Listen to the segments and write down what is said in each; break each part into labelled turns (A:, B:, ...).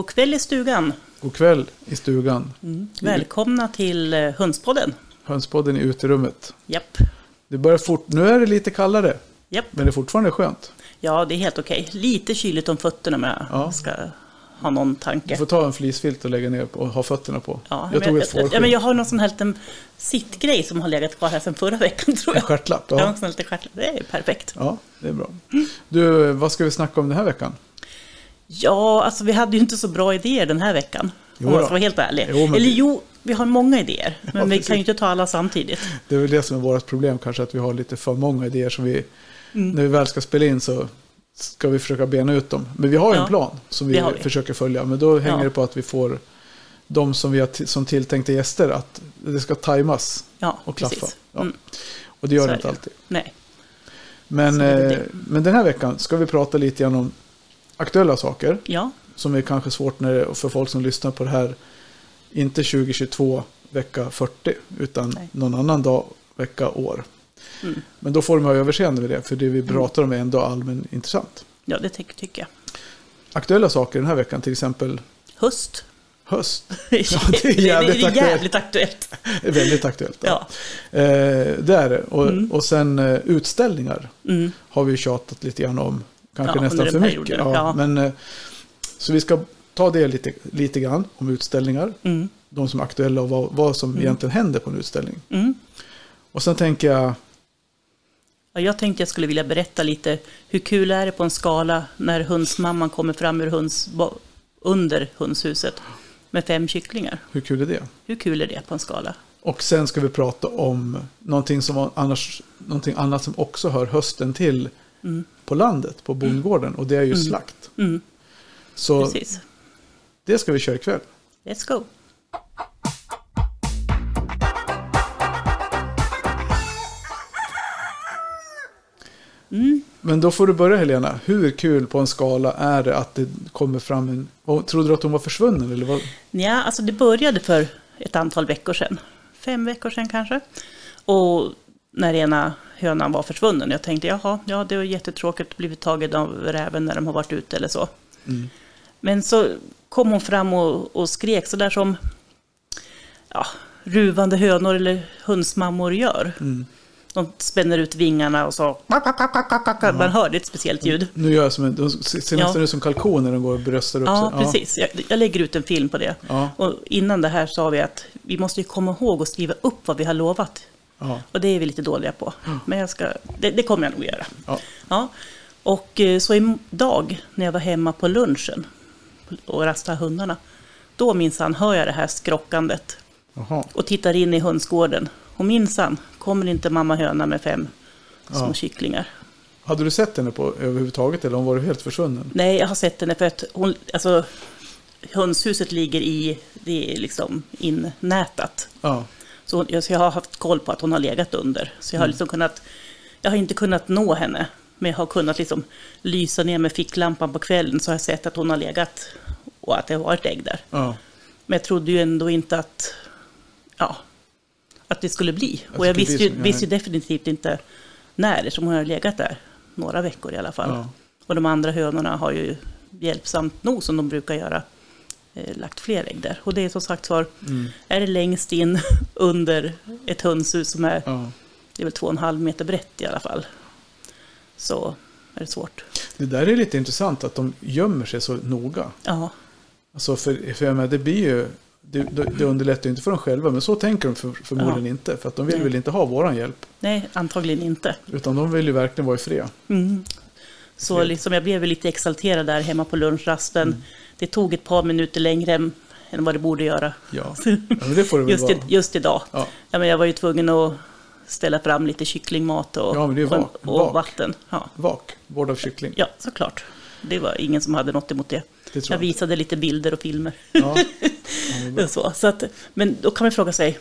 A: God kväll i stugan.
B: God kväll i stugan.
A: Välkomna till eh, Hönspodden.
B: Hönspodden i uterummet.
A: Japp.
B: Det börjar fort, nu är det lite kallare,
A: Japp.
B: men det är fortfarande skönt.
A: Ja, det är helt okej. Lite kyligt om fötterna om jag
B: Ja.
A: ska ha någon
B: Du
A: tanke.
B: får ta en fleecefilt och lägga ner och ha fötterna på.
A: Ja,
B: jag tog
A: jag,
B: ett
A: ja, men jag har någon sån här liten sittgrej som har legat kvar här sedan förra veckan tror
B: En
A: jag.
B: stjärtlapp.
A: Jag har
B: Ja.
A: en sån här liten stjärtlapp. Det är perfekt.
B: ja, det är bra. Du, vad ska vi snacka om den här veckan?
A: Ja, alltså vi hade ju inte så bra idéer den här veckan.
B: Jo
A: om man
B: då.
A: ska vara helt ärlig.
B: Jo, men
A: Eller jo, vi har många idéer. Men
B: Ja,
A: vi
B: precis.
A: kan ju inte ta alla samtidigt.
B: Det är väl det som är vårt problem kanske, att vi har lite för många idéer som vi,
A: Mm.
B: när vi väl ska spela in så ska vi försöka bena ut dem. Men vi har ju en
A: Ja,
B: plan som vi,
A: vi.
B: försöker följa, men då hänger
A: Ja.
B: det på att vi får de som vi har som tilltänkta gäster, att det ska tajmas och klaffa.
A: Mm.
B: Och det gör
A: Så
B: det inte alltid.
A: Nej.
B: Men,
A: det
B: eh,
A: det.
B: men den här veckan ska vi prata lite grann om aktuella saker.
A: Ja,
B: Som är kanske svårt när, det- för folk som lyssnar på det här. Inte 2022 vecka 40 utan
A: Nej.
B: någon annan dag vecka år.
A: Mm.
B: Men då får de ha överseende med det. För det vi pratar om är ändå allmän intressant.
A: ja det ty- tycker jag.
B: Aktuella saker den här veckan till exempel
A: Höst.
B: höst.
A: Ja,
B: det är jävligt
A: det är jävligt aktuellt.
B: Det är väldigt aktuellt.
A: Ja.
B: Eh, det är det. Och,
A: Mm.
B: och sen eh, utställningar
A: Mm.
B: har vi tjatat lite grann om. Kanske
A: Ja,
B: nästan för mycket. Ja,
A: ja.
B: Men, eh, så vi ska ta det lite, lite grann om utställningar.
A: Mm.
B: De som är aktuella och vad, vad som egentligen händer på en utställning.
A: Mm.
B: Och sen tänker jag,
A: Ja, jag tänkte jag skulle vilja berätta lite hur kul är det på en skala när hönsmamman kommer fram ur höns, under hönshuset med fem kycklingar.
B: hur kul är det?
A: Hur kul är det på en skala?
B: Och sen ska vi prata om någonting, som annars, någonting annat som också hör hösten till på landet, på bondgården. Och det är ju slakt.
A: Mm,
B: Så
A: precis.
B: det ska vi köra ikväll.
A: Let's go.
B: Men då får du börja Helena. Hur kul på en skala är det att det kommer fram en... och Trodde du att hon var försvunnen? Eller vad?
A: Ja, alltså det började för ett antal veckor sedan. Fem veckor sedan kanske. Och när ena hönan var försvunnen. Jag tänkte, jaha, ja det var jättetråkigt att bli tagen av räven när de har varit ute eller så. Men så kom hon fram och, och skrek så där som ja, ruvande hönor eller hönsmammor gör. De spänner ut vingarna och så... Man hörde ett speciellt ljud.
B: Nu gör jag som en... De ser nästan
A: Ja.
B: ut som kalkoner de går och bröstar upp
A: Ja,
B: sig.
A: precis. Jag, jag lägger ut en film på det.
B: Ja.
A: Och innan det här sa vi att vi måste komma ihåg att skriva upp vad vi har lovat.
B: Ja.
A: Och det är vi lite dåliga på. Men jag ska, det, det kommer jag nog göra.
B: Ja.
A: Ja. Och eh, så idag när jag var hemma på lunchen och rastade hundarna. Då minsann hör jag det här skrockandet
B: Jaha.
A: och tittar in i hönsgården. Och minsann kommer inte mamma höna med fem små
B: Ja.
A: kycklingar.
B: Hade du sett henne på överhuvudtaget eller hon var helt försvunnen?
A: Nej, jag har sett henne för att hon, alltså, hönshuset ligger i, det är liksom innätat.
B: Ja.
A: Så, hon, jag- så jag har haft koll på att hon har legat under. Så jag har liksom kunnat, jag har inte kunnat nå henne. Men jag har kunnat liksom lysa ner med ficklampan på kvällen så har jag sett att hon har legat och att det har varit ägg där.
B: ja.
A: Men jag trodde ju ändå inte att, ja, att det skulle bli. Och jag visste ju, visste ju definitivt inte när, eftersom hon har legat där några veckor i alla fall.
B: Ja.
A: Och de andra hönorna har ju hjälpsamt nog, som de brukar göra, lagt fler ägg där. Och det är som sagt var,
B: Mm.
A: är det längst in under ett hönshus som är,
B: ja.
A: det är väl två och en halv meter brett i alla fall, så är det svårt.
B: Det där är lite intressant att de gömmer sig så noga.
A: Ja,
B: Alltså för, för jag menar, det blir ju... Det, det underlättar ju inte för dem själva, men så tänker de för, förmodligen
A: Ja.
B: inte. För att de vill
A: Nej.
B: väl inte ha våran hjälp.
A: nej, antagligen inte.
B: Utan de vill ju verkligen vara i fred.
A: Mm. Så liksom, jag blev lite exalterad där hemma på lunchrasten.
B: Mm.
A: Det tog ett par minuter längre än vad det borde göra.
B: Ja, ja men det får det väl
A: Just, i, just idag.
B: Ja.
A: Ja, men jag var ju tvungen att ställa fram lite kycklingmat och,
B: Ja, vak-
A: och, och
B: vak.
A: vatten. Ja.
B: Vak, vård av kyckling.
A: ja, såklart. Det var ingen som hade något emot det.
B: Det
A: Jag
B: jag.
A: visade lite bilder och filmer.
B: Ja.
A: Så, så att, men då kan man fråga sig,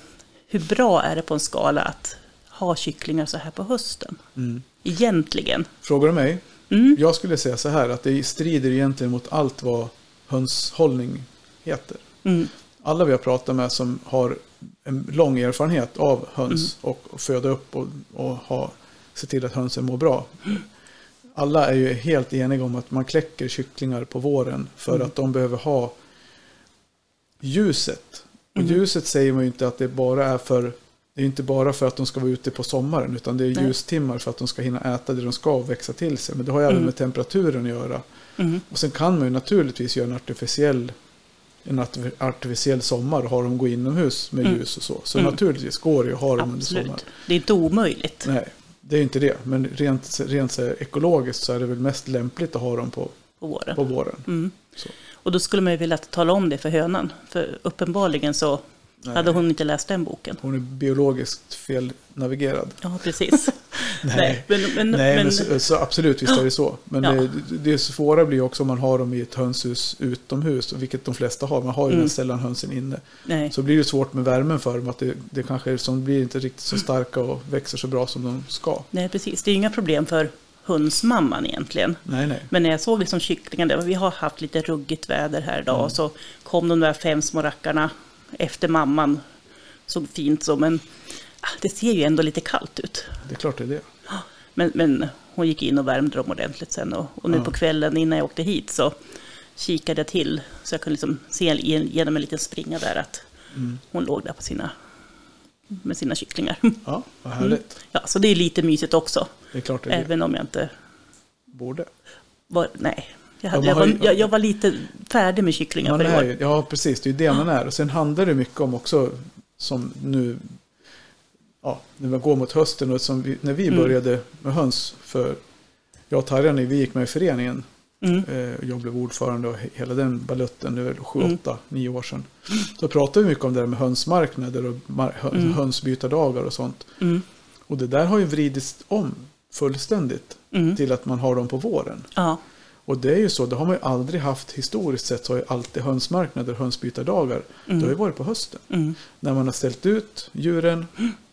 A: hur bra är det på en skala att ha kycklingar så här på hösten?
B: Mm.
A: Egentligen.
B: Frågar du mig?
A: Mm.
B: Jag skulle säga så här att det strider egentligen mot allt vad hönshållning heter.
A: Mm.
B: Alla vi har pratat med som har en lång erfarenhet av höns
A: Mm.
B: och, och föda upp och, och ha, se till att hönsen mår bra. Alla är ju helt eniga om att man kläcker kycklingar på våren för
A: Mm.
B: att de behöver ha ljuset. Och ljuset säger man ju inte att det bara är för det är inte bara för att de ska vara ute på sommaren utan det är ljustimmar för att de ska hinna äta det de ska och växa till sig. Men det har ju även med temperaturen att göra.
A: Mm.
B: Och sen kan man ju naturligtvis göra en artificiell, en arti- artificiell sommar och ha dem gå inomhus med ljus och så. Så
A: Mm.
B: naturligtvis går det ju att ha dem under sommaren.
A: Absolut. Det är inte omöjligt.
B: Nej, det är inte det. Men rent, rent så ekologiskt så är det väl mest lämpligt att ha dem på,
A: På våren.
B: på våren.
A: Mm. Och då skulle man ju vilja tala om det för hönan. För uppenbarligen så
B: Nej.
A: hade hon inte läst den boken.
B: Hon är biologiskt felnavigerad.
A: Ja, precis.
B: Nej.
A: men, men,
B: Nej, men,
A: men,
B: så, så absolut, visst är det så. Men
A: Ja.
B: det, det svåra blir också om man har dem i ett hönshus utomhus, vilket de flesta har. Man har ju
A: Mm.
B: sällan hönsen inne.
A: nej,
B: Så blir det svårt med värmen för dem, att det, det kanske som blir inte riktigt så starka och växer så bra som de ska.
A: nej, precis. Det är inga problem för hönsmamman egentligen.
B: Nej, nej.
A: Men när jag såg liksom kycklingarna, vi har haft lite ruggigt väder här idag,
B: Mm.
A: så kom de där fem små rackarna efter mamman. Såg fint så, men det ser ju ändå lite kallt ut.
B: Det är klart det är det.
A: Men, men hon gick in och värmde dem ordentligt sen. Och, och nu
B: Ja.
A: på kvällen innan jag åkte hit så kikade jag till. Så jag kunde liksom se ge- genom en liten springa där att
B: Mm.
A: hon låg där på sina, med sina kycklingar.
B: Ja, vad härligt.
A: Ja, så det är lite mysigt också.
B: Det är klart det är.
A: Även om jag inte
B: Borde.
A: var, nej. Jag,
B: Ja,
A: hade,
B: man
A: jag, var, jag, jag var lite färdig med kycklingar för i år.
B: ja, precis. Det är ju det man är. Och sen handlar det mycket om också, som nu, ja, när man går mot hösten och som vi, när vi
A: Mm.
B: började med höns för, jag och Tarjan, vi gick med i föreningen.
A: Mm.
B: Eh, jag blev ordförande och he- hela den balutten, det är väl sju,
A: Mm.
B: åtta, nio år sedan. Så pratade vi mycket om det där med hönsmarknader och mar- hö-
A: Mm.
B: hönsbytardagar och sånt.
A: Mm.
B: Och det där har ju vridits om fullständigt
A: Mm.
B: till att man har dem på våren.
A: Ja,
B: Och det är ju så, det har man ju aldrig haft historiskt sett så har ju alltid hönsmarknader, hönsbytardagar. Det har ju varit på hösten.
A: mm.
B: När man har ställt ut djuren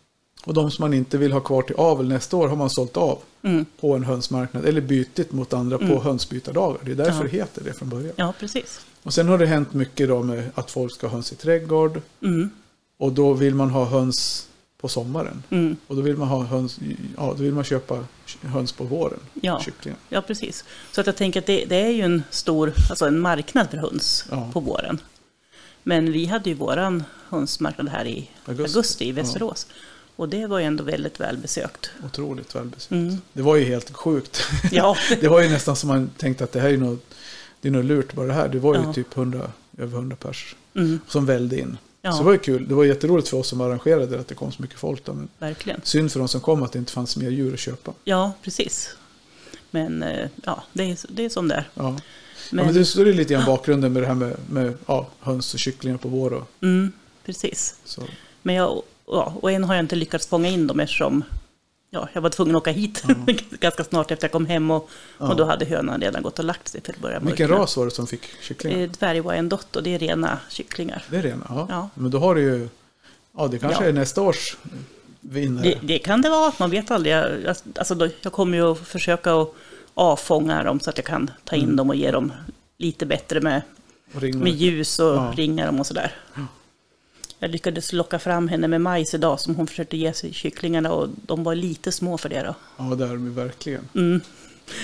B: och de som man inte vill ha kvar till avel nästa år har man sålt av
A: Mm.
B: på en hönsmarknad eller bytit mot andra på hönsbytardagar. Det är därför
A: Ja.
B: det heter det från början.
A: ja precis.
B: Och sen har det hänt mycket då med att folk ska ha höns i trädgård
A: Mm.
B: och då vill man ha höns på sommaren.
A: Mm.
B: Och då vill man ha höns, ja då vill man köpa höns på våren.
A: Ja.
B: Kycklingar.
A: Ja, precis. Så att jag tänker att det, det är ju en stor, alltså en marknad för höns
B: Ja.
A: på våren. Men vi hade ju våran hönsmarknad här i
B: Augusti.
A: augusti, i Västerås. Och det var ju ändå väldigt välbesökt.
B: Otroligt välbesökt.
A: Mm.
B: Det var ju helt sjukt.
A: Ja,
B: Det var ju nästan som man tänkte att det här är något, det är något lurt bara det här. Det var ju
A: Ja.
B: typ 100, över 100 pers
A: mm,
B: som välde in.
A: Ja.
B: Så det var ju kul. Det var jätteroligt för oss som arrangerade det att det kom så mycket folk. Då. Men
A: verkligen.
B: synd för de som kom att det inte fanns mer djur att köpa.
A: Ja, precis. Men eh, ja, det är, det är som det är.
B: Ja. Men, ja, men det står ju lite grann bakgrunden med det här med, med ja, höns och kycklingar på vår. Och,
A: mm, precis.
B: så.
A: Men jag, ja, och än har jag inte lyckats fånga in dem eftersom ja, jag var tvungen att åka hit ganska snart efter jag kom hem och,
B: Ja.
A: och då hade hönan redan gått och lagt sig till att börja med.
B: Vilken ras var det som fick kycklingar?
A: Eh, Dvärg-Wyandotte och det är rena kycklingar.
B: Det är rena? Ja.
A: Ja.
B: Men då har du ju, ja det kanske
A: Ja.
B: är nästa års vinnare.
A: Det, det kan det vara, man vet aldrig. Jag, alltså, då, jag kommer ju att försöka att avfånga dem så att jag kan ta in
B: Mm.
A: dem och ge dem lite bättre med, med ljus och
B: Ja.
A: ringa dem och sådär. Jag lyckades locka fram henne med majs idag som hon försökte ge sig kycklingarna och de var lite små för det då.
B: Ja, det är de verkligen.
A: Mm.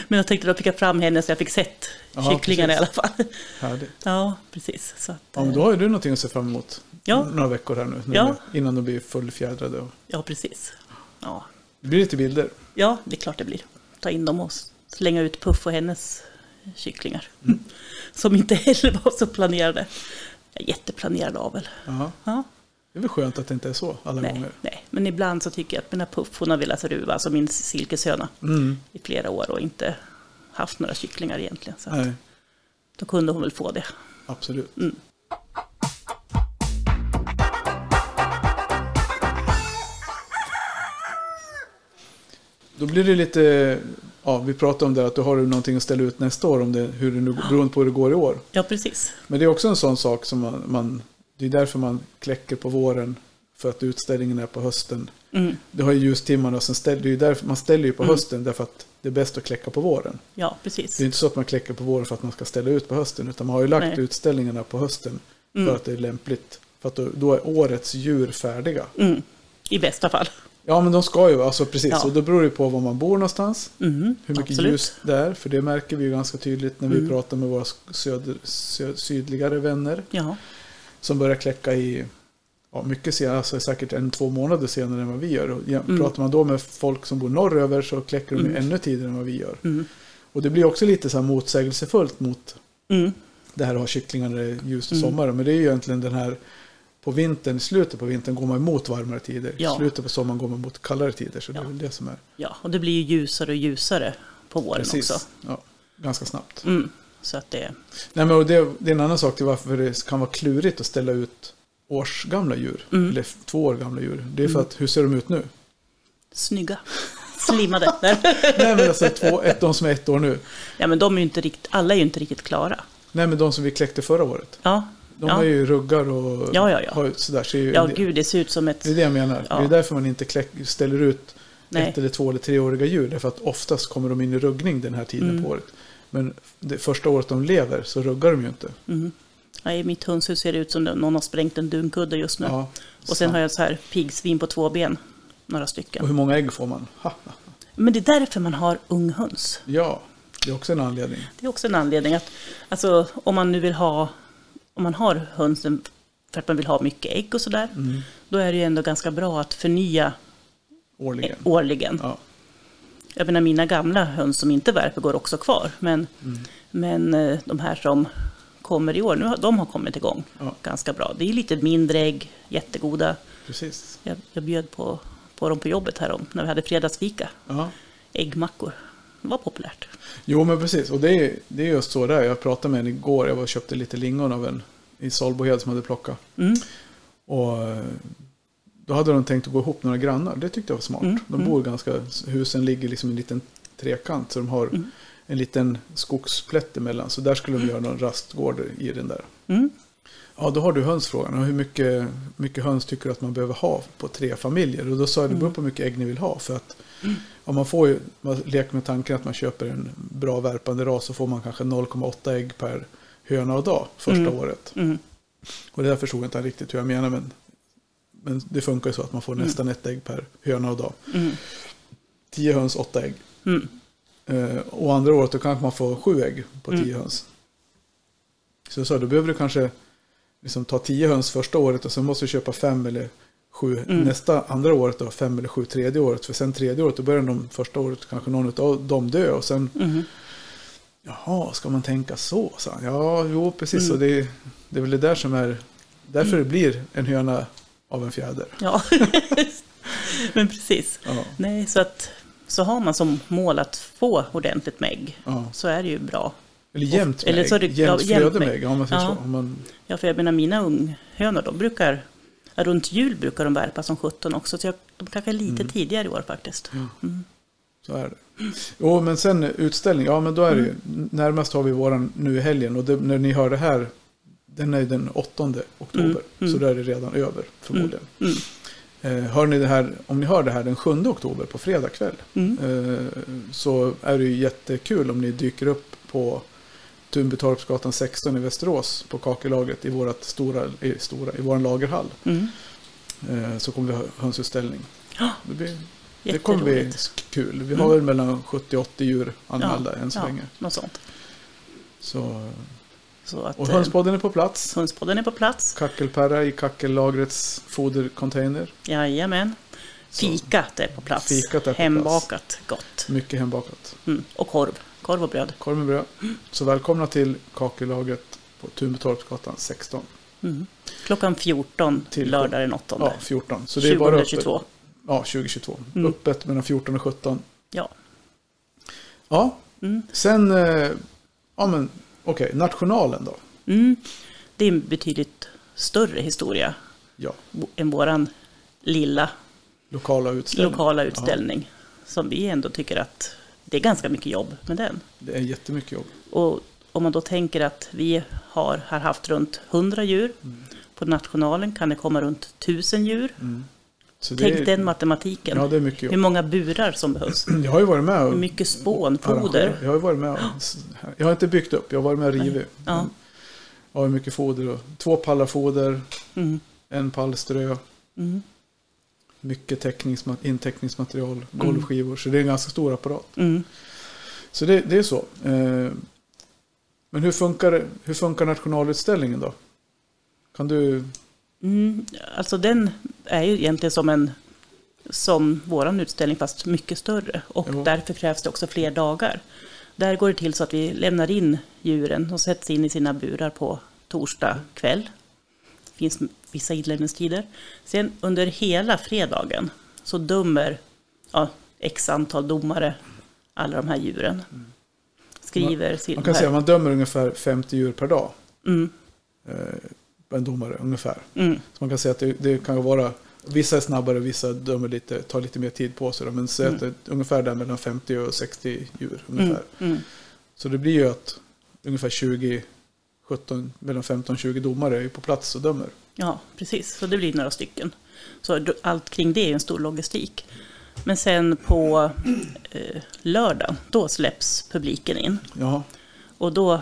A: Men jag tänkte då fick jag fram henne så jag fick sett
B: Ja,
A: kycklingarna i alla
B: precis.
A: fall.
B: Härligt.
A: Ja, precis. Så att,
B: Ja, men då har ju du någonting att se fram emot.
A: Ja.
B: Några veckor här nu. nu
A: Ja.
B: Innan de blir fullfjädrade. Och...
A: ja, precis. Ja.
B: Det blir lite bilder.
A: ja, det är klart det blir. Ta in dem och slänga ut Puff och hennes kycklingar. Som inte heller var så planerade. Jag är jätteplanerad avel.
B: Ja, Det är väl skönt att det inte är så alla
A: nej,
B: gånger.
A: nej, men ibland så tycker jag att mina Puff, hon har velat ruva, alltså min silkeshöna,
B: Mm.
A: i flera år och inte haft några kycklingar egentligen. Så
B: Nej,
A: då kunde hon väl få det.
B: absolut.
A: Mm.
B: Då blir det lite, ja vi pratade om det att du har du någonting att ställa ut nästa år om det, hur det nu, beroende på hur det går i år.
A: Ja, precis.
B: Men det är också en sån sak som man, man det är därför man kläcker på våren för att utställningen är på hösten.
A: Mm.
B: Det har ju ljustimmarna och sen ställer, det är därför, man ställer ju på hösten därför att det är bäst att kläcka på våren.
A: Ja, precis.
B: Det är inte så att man kläcker på våren för att man ska ställa ut på hösten utan man har ju lagt
A: Nej.
B: utställningarna på hösten
A: Mm.
B: för att det är lämpligt. För att då, då är årets djur färdiga.
A: Mm. I bästa fall.
B: Ja men de ska ju, alltså precis.
A: Ja.
B: Och då beror det på var man bor någonstans.
A: Mm.
B: Hur mycket
A: Absolut.
B: ljus det är. För det märker vi ju ganska tydligt när vi
A: Mm.
B: pratar med våra söder, sö, sydligare vänner.
A: Ja,
B: som börjar kläcka i ja, mycket senare, alltså säkert en, två månader senare än vad vi gör. Och
A: Mm.
B: Pratar man då med folk som bor norröver så kläcker de
A: Mm.
B: ännu tidigare än vad vi gör.
A: Mm.
B: Och det blir också lite så här motsägelsefullt mot det här att ha kycklingar när det är ljust och
A: Mm.
B: sommar. Men det är ju egentligen den här på vintern, i slutet på vintern går man emot varmare tider. I
A: Ja.
B: slutet på sommaren går man mot kallare tider. Så det är
A: Ja.
B: det som är
A: Ja, och det blir ju ljusare och ljusare på våren
B: precis.
A: också.
B: Ja, ganska snabbt.
A: Mm. Så att det,
B: Nej, men och det, det är en annan sak till varför det kan vara klurigt att ställa ut årsgamla djur.
A: Mm.
B: Eller två år gamla djur. Det är för
A: Mm.
B: att, hur ser de ut nu?
A: snygga, slimmade. Där.
B: Nej men alltså två, ett, de som är ett år nu.
A: Ja, men de är inte riktigt, alla är ju inte riktigt klara.
B: Nej men de som vi kläckte förra året.
A: Ja,
B: De
A: Ja.
B: har ju ruggar och
A: Ja, ja, ja.
B: har sådär. Så
A: ja
B: det,
A: gud, det ser ut som ett...
B: det är det jag menar.
A: Ja.
B: Det är därför man inte kläck, ställer ut
A: Nej.
B: ett eller två eller treåriga djur. Därför att oftast kommer de in i ruggning den här tiden
A: Mm.
B: på året. Men det första året de lever så ruggar de ju inte.
A: Mm. Ja, I mitt hönshus ser det ut som någon har sprängt en dunkudde just nu.
B: Ja,
A: och sen har jag så här piggsvin på två ben. Några
B: Och
A: stycken.
B: hur många ägg får man? Ha, ha.
A: Men det är därför man har ung höns.
B: Ja, det är också en anledning.
A: Det är också en anledning att, alltså om man nu vill ha, om man har hönsen för att man vill ha mycket ägg och sådär,
B: Mm.
A: då är det ju ändå ganska bra att förnya
B: Årligen.
A: eh, årligen.
B: Ja.
A: Jag menar mina gamla höns som inte värper går också kvar, men,
B: Mm.
A: men eh, de här som kommer i år, nu de har kommit igång
B: Ja.
A: ganska bra. Det är lite mindre ägg, jättegoda.
B: Precis.
A: Jag, jag bjöd på, på dem på jobbet här om, när vi hade fredagsfika.
B: Ja.
A: Äggmackor. Det var populärt.
B: Jo, men precis. Och det är, det är just så där. Jag pratade med en igår. Jag var och köpte lite lingon av en i Solbohed som hade plockat.
A: Mm.
B: Och eh, då hade de tänkt att gå ihop några grannar. Det tyckte jag var smart.
A: Mm,
B: De
A: mm.
B: bor ganska, husen ligger liksom i en liten trekant. Så de har
A: Mm.
B: en liten skogsplätt emellan. Så där skulle de göra någon rastgård i den där.
A: Mm.
B: Ja, då har du hönsfrågan. Hur mycket, mycket höns tycker du att man behöver ha på tre familjer? Och då sa jag det beror
A: Mm.
B: på hur mycket ägg ni vill ha. För att om man får ju, man leker med tanken att man köper en bra värpande ras så får man kanske 0,8 ägg per höna och dag första
A: Mm.
B: året.
A: Mm.
B: Och det där förstod jag inte riktigt hur jag menar. Men, men det funkar ju så att man får
A: Mm.
B: nästan ett ägg per höna och dag.
A: Mm.
B: 10 höns, 8 ägg.
A: Mm.
B: Eh, och andra året då kanske man får 7 ägg på 10
A: Mm.
B: höns. Så jag sa, då behöver du kanske liksom ta 10 höns första året och sen måste du köpa 5 eller 7
A: Mm.
B: nästa andra året då, 5 eller 7 tredje året. För sen tredje året, då börjar de första året kanske någon av dem dö och sen
A: Mm.
B: Jaha, ska man tänka så? sa han. Ja, jo, precis.
A: Mm.
B: Och det, det är väl det där som är därför det blir en höna av en fjäder.
A: Ja, men precis.
B: Ja,
A: Nej, så att så har man som mål att få ordentligt med ägg
B: ja.
A: så är det ju bra.
B: Eller jämnt med
A: Eller så är det-
B: ägg. Jämnt flöde
A: med-
B: ägg. Ja, man säger
A: Ja.
B: så. Om man,
A: Ja, för jag menar mina unghönor, de brukar, runt jul brukar de värpa som 17 också, så jag, de kanske är lite
B: Mm.
A: tidigare i år faktiskt. Mm.
B: Så är det. Jo, men sen utställning. Ja, men då är det ju.
A: Mm.
B: Närmast har vi våran nu i helgen. Och det, när ni hör det här. Den är den 8 oktober.
A: Mm, mm.
B: Så då är det redan över förmodligen.
A: Mm.
B: Eh, hör ni det här, om ni hör det här den 7 oktober på fredag kväll.
A: Mm.
B: eh, så är det ju jättekul om ni dyker upp på Tunbytorpsgatan 16 i Västerås. På kakelagret i, vårat stora, i, stora, i vår lagerhall.
A: Mm.
B: Eh, så kommer vi ha hönsutställning.
A: Ja,
B: Det blir det kommer bli kul. Vi har
A: Mm.
B: väl mellan 70 och 80 djur anmälda än så
A: ja,
B: länge.
A: något sånt.
B: Så,
A: Så att,
B: och
A: eh,
B: hönspodden är på plats.
A: hönspodden är på plats.
B: Kackelperra i kackellagrets fodercontainer.
A: Jajamän. Fikat är på plats.
B: Fikat är på
A: Hembakat gott.
B: Mycket hembakat.
A: Mm. Och korv. Korv och bröd.
B: Korv med bröd. Så välkomna till kakellagret på Tunbytorpsgatan 16.
A: Mm. Klockan 14
B: Till-
A: lördag den 8.
B: Ja, 14. Så det är bara öppet.
A: 2022.
B: Ja, 2022.
A: Mm.
B: Öppet mellan 14 och 17.
A: Ja.
B: Ja,
A: Mm.
B: sen... eh, Ja, men okej. Nationalen då?
A: Mm. Det är en betydligt större historia
B: Ja,
A: än våran lilla
B: lokala utställningar.
A: lokala utställning. Som vi ändå tycker att det är ganska mycket jobb med den.
B: Det är jättemycket jobb.
A: Och om man då tänker att vi har, har haft runt 100 djur.
B: Mm.
A: På nationalen kan det komma runt 1000 djur.
B: Mm.
A: Tänk
B: är,
A: den matematiken.
B: Ja, det är mycket
A: Hur många burar som behövs.
B: Jag har ju varit med
A: Hur
B: och
A: mycket spån, foder.
B: Jag har ju varit med och, Jag har inte byggt upp, jag har varit med och rivit.
A: Ja.
B: Jag har mycket foder. Två pallar foder,
A: Mm.
B: en pall strö,
A: Mm.
B: Mycket teckningsma- inteckningsmaterial, golvskivor. Så det är en ganska stor apparat.
A: Mm.
B: Så det, det är så. Eh, Men hur funkar, hur funkar nationalutställningen då? Kan du...
A: Mm, alltså den är ju egentligen som en som våran utställning fast mycket större och
B: Jo.
A: därför krävs det också fler dagar. Där går det till så att vi lämnar in djuren och sätts in i sina burar på torsdag kväll. Det finns vissa inlämningstider. Sen under hela fredagen så dömer ja, x antal domare alla de här djuren. Skriver sin...
B: Man kan säga att man dömer ungefär 50 djur per dag.
A: Mm,
B: Eh, en domare, ungefär.
A: mm,
B: Så man kan säga att det, det kan vara... Vissa är snabbare, vissa dömer lite, tar lite mer tid på sig. då, Men säg att det är ungefär där mellan 50 och 60 djur.
A: mm,
B: Ungefär.
A: mm.
B: Så det blir ju att ungefär 20, 17, mellan 15 och 20 domare är på plats och dömer.
A: Ja, precis. Så det blir några stycken. Så allt kring det är en stor logistik. Men sen på eh, lördagen, då släpps publiken in.
B: Ja.
A: Och då,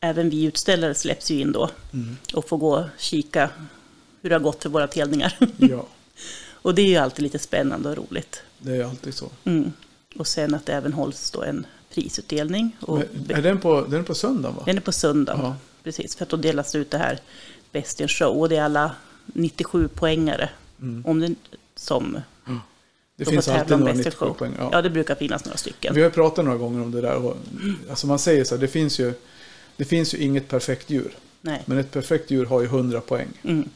A: även vi utställare släpps ju in då
B: Mm.
A: och får gå och kika hur det har gått för våra tävlingar.
B: ja,
A: och det är ju alltid lite spännande och roligt.
B: det är alltid så.
A: Mm. Och sen att det även hålls då en prisutdelning. Och
B: Men, är den på, den är på söndagen va?
A: Den är på söndag.
B: Ja.
A: Precis, för att då delas det ut det här Best in Show. Och det är alla 97 poängare
B: Mm.
A: om det, som
B: Det
A: då
B: finns alltid några
A: Best in
B: 97
A: Show.
B: poäng.
A: Ja.
B: Ja.
A: det brukar finnas några stycken.
B: Vi har pratat några gånger om det där. Och, alltså man säger så här, det finns, ju, det finns ju inget perfekt djur.
A: Nej.
B: Men ett perfekt djur har ju 100 poäng.
A: Mm.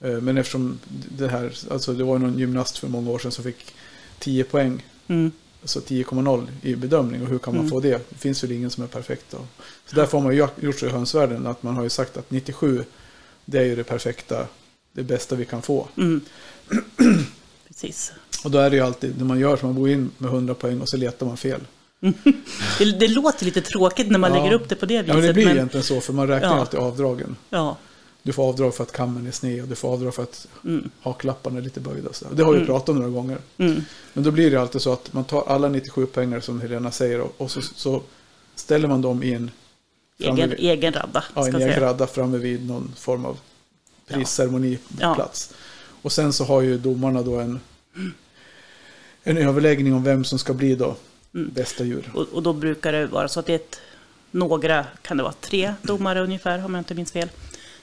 B: Eh, Men eftersom det här, alltså det var någon gymnast för många år sedan som fick 10 poäng,
A: Mm.
B: alltså 10,0 i bedömning. Och hur kan man
A: Mm.
B: få det? Det finns väl ingen som är perfekt då. Så därför har man ju gjort så i hönsvärlden att man har ju sagt att 97, det är ju det perfekta, det bästa vi kan få.
A: Mm. Precis.
B: Och då är det ju alltid, när man gör så man går in med 100 poäng och så letar man fel.
A: Det, det låter lite tråkigt när man
B: Ja.
A: lägger upp det på det viset.
B: Ja, men det blir egentligen så, för man räknar
A: Ja.
B: alltid avdragen.
A: ja.
B: Du får avdrag för att kammen är sned och du får avdrag för att
A: Mm.
B: haklapparna är lite böjda. Så det har vi
A: Mm.
B: pratat om några gånger.
A: Mm.
B: Men då blir det alltid så att man tar alla 97 pengar som Helena säger och, så, så ställer man dem i en,
A: Egen,
B: vid,
A: egen radda.
B: ja, en egen
A: säga.
B: radda framme vid någon form av prisceremoniplats.
A: Ja.
B: Och sen så har ju domarna då en, en överläggning om vem som ska bli då
A: Mm.
B: bästa djur.
A: Och, och då brukar det vara så att det är ett, några, kan det vara tre domare ungefär om jag inte minns fel,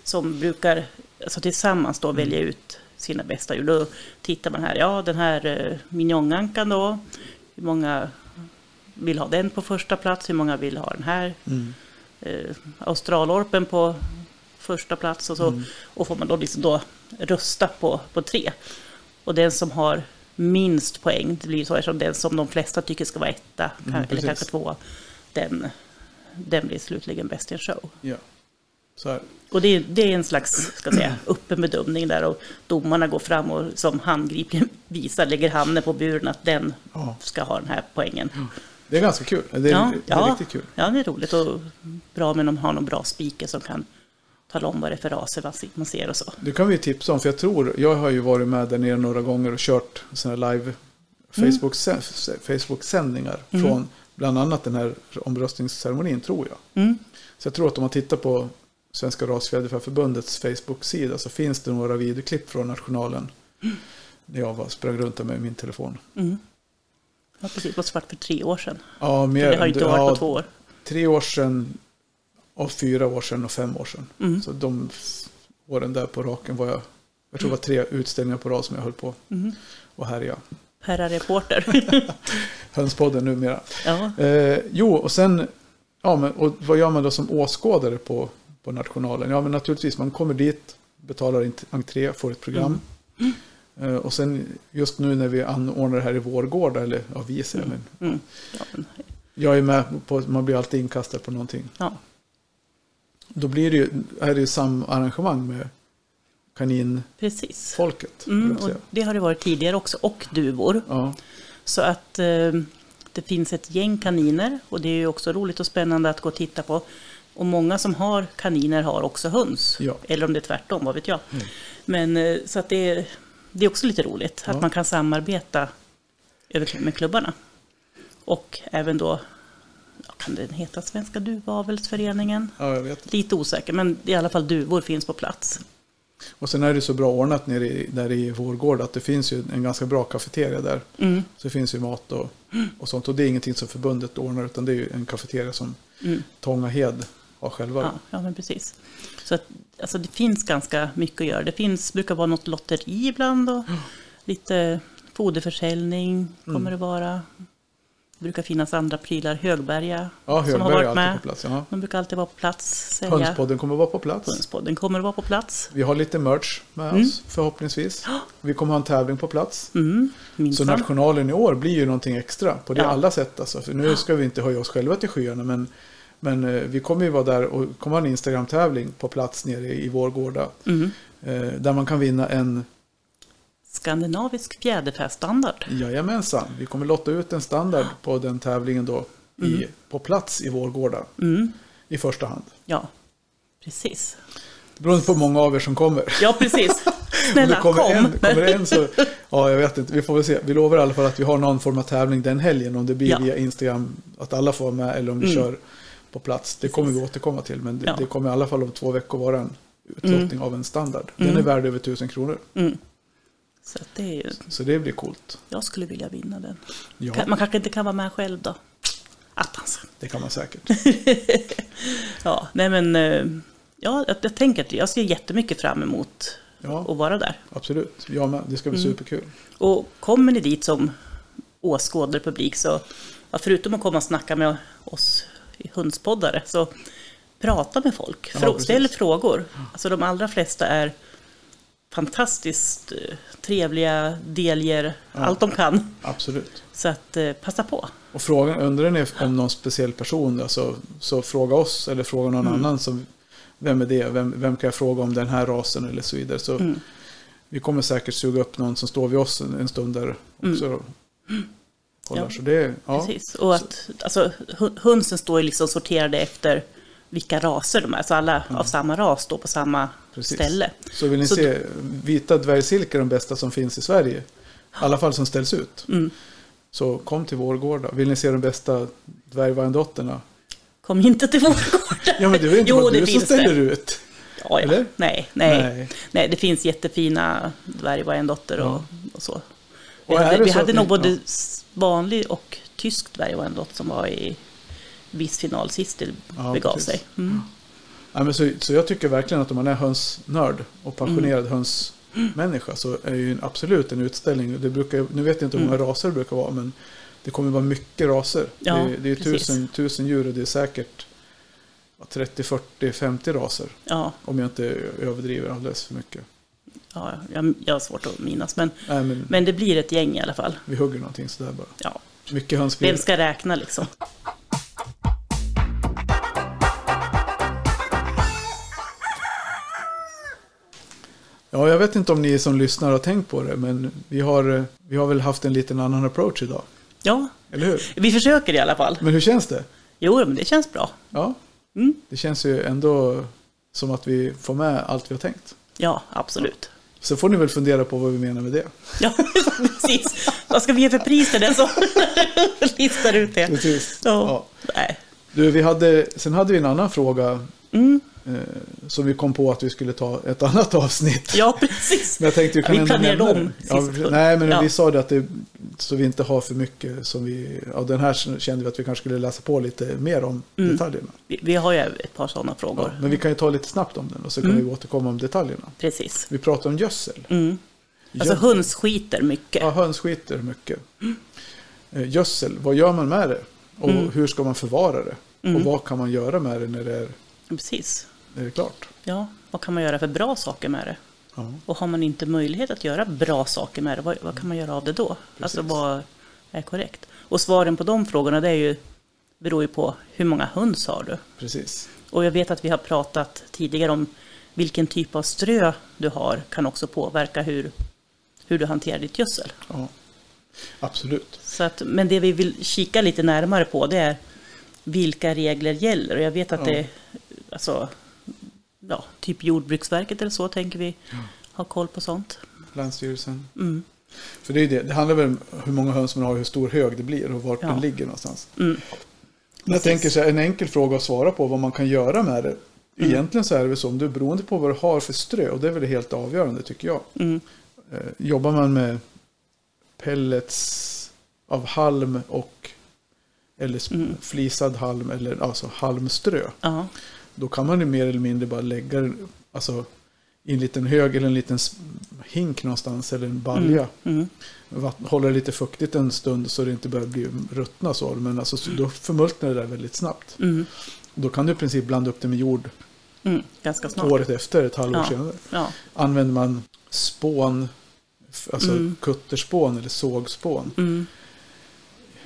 A: som brukar alltså tillsammans då välja ut sina bästa djur. Då tittar man här, ja den här eh, minjongankan då, hur många vill ha den på första plats, hur många vill ha den här,
B: Mm.
A: Eh, australorpen på första plats och så
B: Mm.
A: och får man då liksom då rösta på, på tre. Och den som har minst poäng, det blir så eftersom den som de flesta tycker ska vara etta,
B: Mm,
A: eller
B: precis.
A: kanske tvåa, den, den blir slutligen bäst i en show.
B: Ja.
A: Och det, är- det är en slags ska säga, öppen bedömning där och domarna går fram och som handgripligen visar, lägger handen på buren att den ska ha den här poängen.
B: Det är ganska kul. Det är,
A: Ja,
B: det är
A: ja.
B: riktigt kul.
A: Ja, det är roligt och bra med de har någon bra speaker som kan tala om vad det är för raser man se- man ser och så.
B: Det kan vi tipsa om, för jag tror, jag har ju varit med där nere några gånger och kört sådana live Facebook, Facebook-sändningar
A: Mm.
B: från bland annat den här omröstningsceremonin, tror jag.
A: Mm.
B: Så jag tror att om man tittar på Svenska Rasfjäderfäförbundets Facebook-sida så finns det några videoklipp från nationalen. När jag var, sprang runt där med min telefon.
A: Mm. Ja, precis. Det var svart för tre år sedan.
B: Ja, mer,
A: det har inte varit
B: ja,
A: på två år.
B: Tre år sedan, och fyra år sedan och fem år sedan.
A: Mm.
B: Så de åren där på raken var jag, jag tror det var tre utställningar på rad som jag höll på
A: Mm.
B: och härja.
A: Herra reporter.
B: Hönspodden numera.
A: ja.
B: Eh, jo, och sen, ja, men, och vad gör man då som åskådare på, på nationalen? Ja, men naturligtvis, man kommer dit, betalar entré, får ett program. Eh, och sen just nu när vi anordnar det här i Vårgårda, eller ja, vi säger men
A: Mm. Ja, men,
B: jag är med på, man blir alltid inkastad på någonting.
A: ja.
B: Då blir det ju, är det ju samarrangemang med kaninfolket.
A: Mm, och det har det varit tidigare också, och duvor.
B: Ja,
A: Så att eh, det finns ett gäng kaniner och det är ju också roligt och spännande att gå och titta på. Och många som har kaniner har också höns.
B: Ja.
A: Eller om det är tvärtom, vad vet jag. Men eh, så att det, är- det är också lite roligt
B: Ja.
A: att man kan samarbeta med klubbarna. Och även då, kan den heta Svenska Duvavelsföreningen?
B: ja, jag vet.
A: Lite osäker, men i alla fall duvor finns på plats.
B: Och sen är det så bra ordnat nere i, där i Vårgårda att det finns ju en ganska bra kafeteria där.
A: Mm,
B: Så det finns ju mat och, och sånt. Och det är ingenting som förbundet ordnar utan det är ju en kafeteria som
A: mm,
B: Tångahed ha själva.
A: Ja, ja, men precis. Så att, alltså, det finns ganska mycket att göra. Det finns, brukar vara något lotteri ibland och lite foderförsäljning kommer
B: Mm.
A: det vara. Det brukar finnas andra prylar. Högberga
B: Ja,
A: som har varit med.
B: på plats. Ja.
A: De brukar alltid vara på plats. Sälja.
B: Hönspodden kommer att vara på plats.
A: Hönspodden kommer att vara på plats.
B: Vi har lite merch med
A: Mm.
B: oss förhoppningsvis. Vi kommer ha en tävling på plats.
A: Mm,
B: Så nationalen i år blir ju någonting extra på det
A: Ja.
B: alla sätt. Alltså. För nu ska vi inte höja oss själva till skyarna men, men eh, vi kommer ju vara där och kommer ha en Instagram-tävling på plats nere i Vårgårda.
A: Mm.
B: Eh, där man kan vinna en,
A: Skandinavisk fjäderfästandard.
B: jajamensan, vi kommer lotta ut en standard på den tävlingen då i, på plats i Vårgårda
A: Mm.
B: i första hand.
A: Ja, precis.
B: Beroende på hur många av er som kommer.
A: Ja, precis. Snälla,
B: det kommer
A: kom.
B: en, kommer det en så, ja jag vet inte, vi får väl se. Vi lovar i alla fall att vi har någon form av tävling den helgen. Om det blir
A: Ja.
B: via Instagram, att alla får vara med eller om vi
A: Mm.
B: kör på plats. Det kommer vi återkomma till, men det,
A: Ja.
B: det kommer i alla fall om två veckor vara en utlottning av en standard. Den
A: Mm.
B: är värd över tusen kronor,
A: Mm. Så det är ju,
B: så det blir coolt.
A: jag skulle vilja vinna den.
B: Ja,
A: Man kanske inte kan vara med själv då. Attans.
B: det kan man säkert.
A: Ja, nej men, eh, ja, jag, jag tänker att jag ser jättemycket fram emot
B: Ja,
A: att vara där.
B: absolut. Jag med. Det ska bli
A: Mm.
B: superkul.
A: Och kommer ni dit som åskådarpublik så, ja, förutom att komma och snacka med oss hundspoddare, så prata med folk.
B: Ja,
A: ställ frågor. Alltså de allra flesta är fantastiskt eh, trevliga, delger allt de kan.
B: Absolut.
A: Så att eh, passa på.
B: Och frågan, undrar ni om någon speciell person, alltså, så fråga oss eller fråga någon
A: Mm.
B: annan. Som, vem är det? Vem, vem kan jag fråga om den här rasen eller så vidare. Så
A: Mm.
B: vi kommer säkert suga upp någon som står vid oss en, en stund där också. Kollar.
A: Ja,
B: Så det, ja,
A: Precis. Och att alltså, hönsen står ju liksom sorterade efter vilka raser de är. Så alla av samma ras står på samma
B: Precis.
A: ställe.
B: Så vill ni
A: Så
B: se, vita dvärgsilke är de bästa som finns i Sverige. I alla fall som ställs ut.
A: Mm.
B: Så kom till vår gård då. Vill ni se de bästa dvärgvargdotterna?
A: Kom inte till vår gård.
B: Ja men det är inte
A: Jo,
B: bara
A: det
B: du som ställer
A: det.
B: ut?
A: Ja, ja. Nej, nej,
B: Nej.
A: nej. det finns jättefina dvärgvargendotter och, och så. Vi
B: Och det
A: vi
B: så
A: hade nog både vanlig och tysk dvärgvargendott som var i viss final sist det
B: Ja,
A: begav
B: precis.
A: sig. Mm.
B: Ja, men så, så jag tycker verkligen att om man är hönsnörd och passionerad
A: Mm.
B: hönsmänniska så är ju en, absolut en utställning. Det brukar, nu vet jag inte hur många raser det brukar vara men det kommer vara mycket raser.
A: Mm. Ja,
B: det, är- det är
A: precis.
B: tusen, tusen djur och det är säkert ja, 30, 40, 50 raser.
A: Ja,
B: Om jag inte överdriver alldeles för mycket.
A: Ja jag, jag har svårt att minnas. Men,
B: Nej, men,
A: men det blir ett gäng i alla fall.
B: vi hugger någonting sådär bara.
A: Ja.
B: Mycket höns blir
A: Vem ska räkna liksom?
B: Ja, jag vet inte om ni som lyssnar har tänkt på det men vi har, vi har väl haft en liten annan approach idag.
A: Ja,
B: Eller hur?
A: vi försöker i alla fall.
B: Men hur känns det?
A: Jo, men det känns bra.
B: Ja,
A: Mm.
B: det känns ju ändå som att vi får med allt vi har tänkt.
A: Ja, absolut.
B: Så får ni väl fundera på vad vi menar med det.
A: Ja, precis. Vad ska vi ge för pris till den som listar ut det?
B: Precis.
A: Ja.
B: Ja.
A: Nej.
B: Du, vi hade, sen hade vi en annan fråga
A: Mm.
B: eh, som vi kom på att vi skulle ta ett annat avsnitt.
A: Ja, precis.
B: Men jag tänkte vi
A: Ja,
B: kan
A: vi
B: ändå
A: planerade om
B: Ja,
A: sekund.
B: nej, men
A: Ja.
B: vi sa det att det, så vi inte har för mycket som vi, ja den här kände vi att vi kanske skulle läsa på lite mer om
A: Mm.
B: detaljerna.
A: Vi, vi har ju ett par sådana frågor.
B: Ja, men vi kan ju ta lite snabbt om den och så kan
A: Mm.
B: vi återkomma om detaljerna.
A: Precis.
B: Vi pratar om gödsel.
A: Mm. Alltså
B: Gö-
A: hönsskiter mycket.
B: Ja, hönsskiter mycket. Eh, Gödsel, vad gör man med det? Och
A: Mm.
B: hur ska man förvara det?
A: Mm.
B: Och vad kan man göra med det när det är,
A: Precis.
B: när det är klart?
A: Ja, vad kan man göra för bra saker med det?
B: Ja.
A: Och har man inte möjlighet att göra bra saker med det, vad, vad kan man göra av det då? Alltså vad är korrekt? Och svaren på de frågorna det är ju, beror ju på hur många höns har du?
B: Precis.
A: Och jag vet att vi har pratat tidigare om vilken typ av strö du har kan också påverka hur, hur du hanterar ditt gödsel.
B: Ja. Absolut.
A: Så att, men det vi vill kika lite närmare på det är vilka regler gäller. Och jag vet att
B: Ja.
A: det alltså, ja, typ Jordbruksverket eller så tänker vi ha koll på sånt.
B: Länsstyrelsen.
A: Mm.
B: För det, är det. det handlar väl om hur många höns man har, hur stor hög det blir och vart
A: Ja.
B: den ligger någonstans.
A: Mm.
B: Men jag tänker så här, en enkel fråga att svara på vad man kan göra med det.
A: Mm.
B: Egentligen så är det väl så, om du är beroende på vad du har för strö, och det är väl det helt avgörande tycker jag.
A: Mm.
B: Eh, jobbar man med pellets av halm och eller
A: Mm.
B: flisad halm eller alltså halmströ.
A: Ja,
B: då kan man ju mer eller mindre bara lägga det alltså, i en liten hög eller en liten hink någonstans eller en balja.
A: Mm.
B: Vatt- Hålla det lite fuktigt en stund så det inte börjar bli ruttna så. Men alltså, så då förmultnar det där väldigt snabbt.
A: Mm.
B: Då kan du i princip blanda upp det med jord
A: Mm. Ganska snart.
B: året efter, ett halvår
A: Ja.
B: senare.
A: Ja.
B: Använder man spån, alltså
A: Mm.
B: kutterspån eller sågspån.
A: Mm.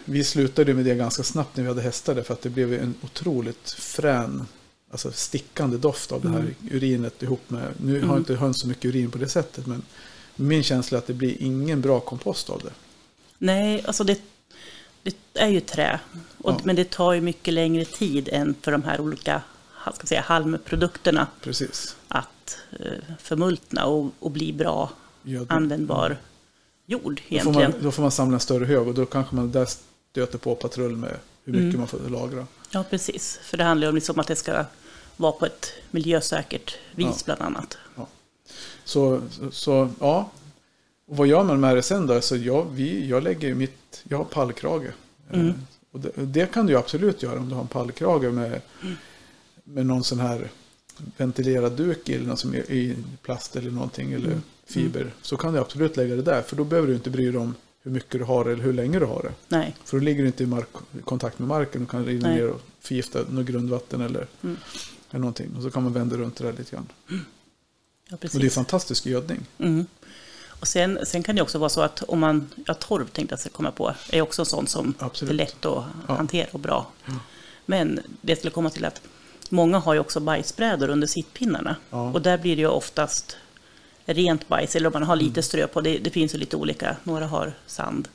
B: Vi slutade med det ganska snabbt när vi hade hästar därför att det blev en otroligt frän, alltså stickande doft av det här
A: Mm.
B: urinet ihop med, nu har
A: Mm.
B: inte höns så mycket urin på det sättet men min känsla är att det blir ingen bra kompost av det.
A: Nej, alltså det, det är ju trä. Och,
B: Ja.
A: Men det tar ju mycket längre tid än för de här olika ska säga, halmprodukterna
B: Precis.
A: att eh, förmultna och, och bli bra
B: Göd-
A: användbar jord
B: Då får,
A: egentligen.
B: man, då får man samla en större hög och då kanske man där stöter på patrull med hur mycket
A: Mm.
B: man får lagra.
A: Ja, precis. För det handlar ju om liksom att det ska vara på ett miljösäkert vis
B: Ja.
A: bland annat.
B: Så, så, så ja. Och vad gör man med det sen då? Så jag, vi, jag lägger mitt, jag har pallkrage.
A: Mm.
B: Eh, Och det, det kan du absolut göra om du har en pallkrage med, med någon sån här ventilerad duk eller något som är i plast eller någonting eller
A: Mm.
B: fiber. Så kan du absolut lägga det där. För då behöver du inte bry dig om hur mycket du har eller hur länge du har det.
A: Nej,
B: För då ligger du inte i mark, kontakt med marken och kan rinna ner och förgifta något grundvatten eller,
A: Mm.
B: eller någonting. Och så kan man vända runt det där lite grann.
A: ja,
B: Och det är
A: precis.
B: fantastisk gödning.
A: Mm. Och sen, sen kan det också vara så att om man, ja torv tänkte jag komma på, är också en sån som
B: Absolut.
A: är lätt att
B: Ja.
A: hantera och bra. Men det skulle komma till att många har ju också bajsbrädor under sittpinnarna.
B: Ja.
A: Och där blir det ju oftast rent bajs, eller om man har
B: Mm.
A: lite strö på. Det, det finns ju lite olika, några har sand.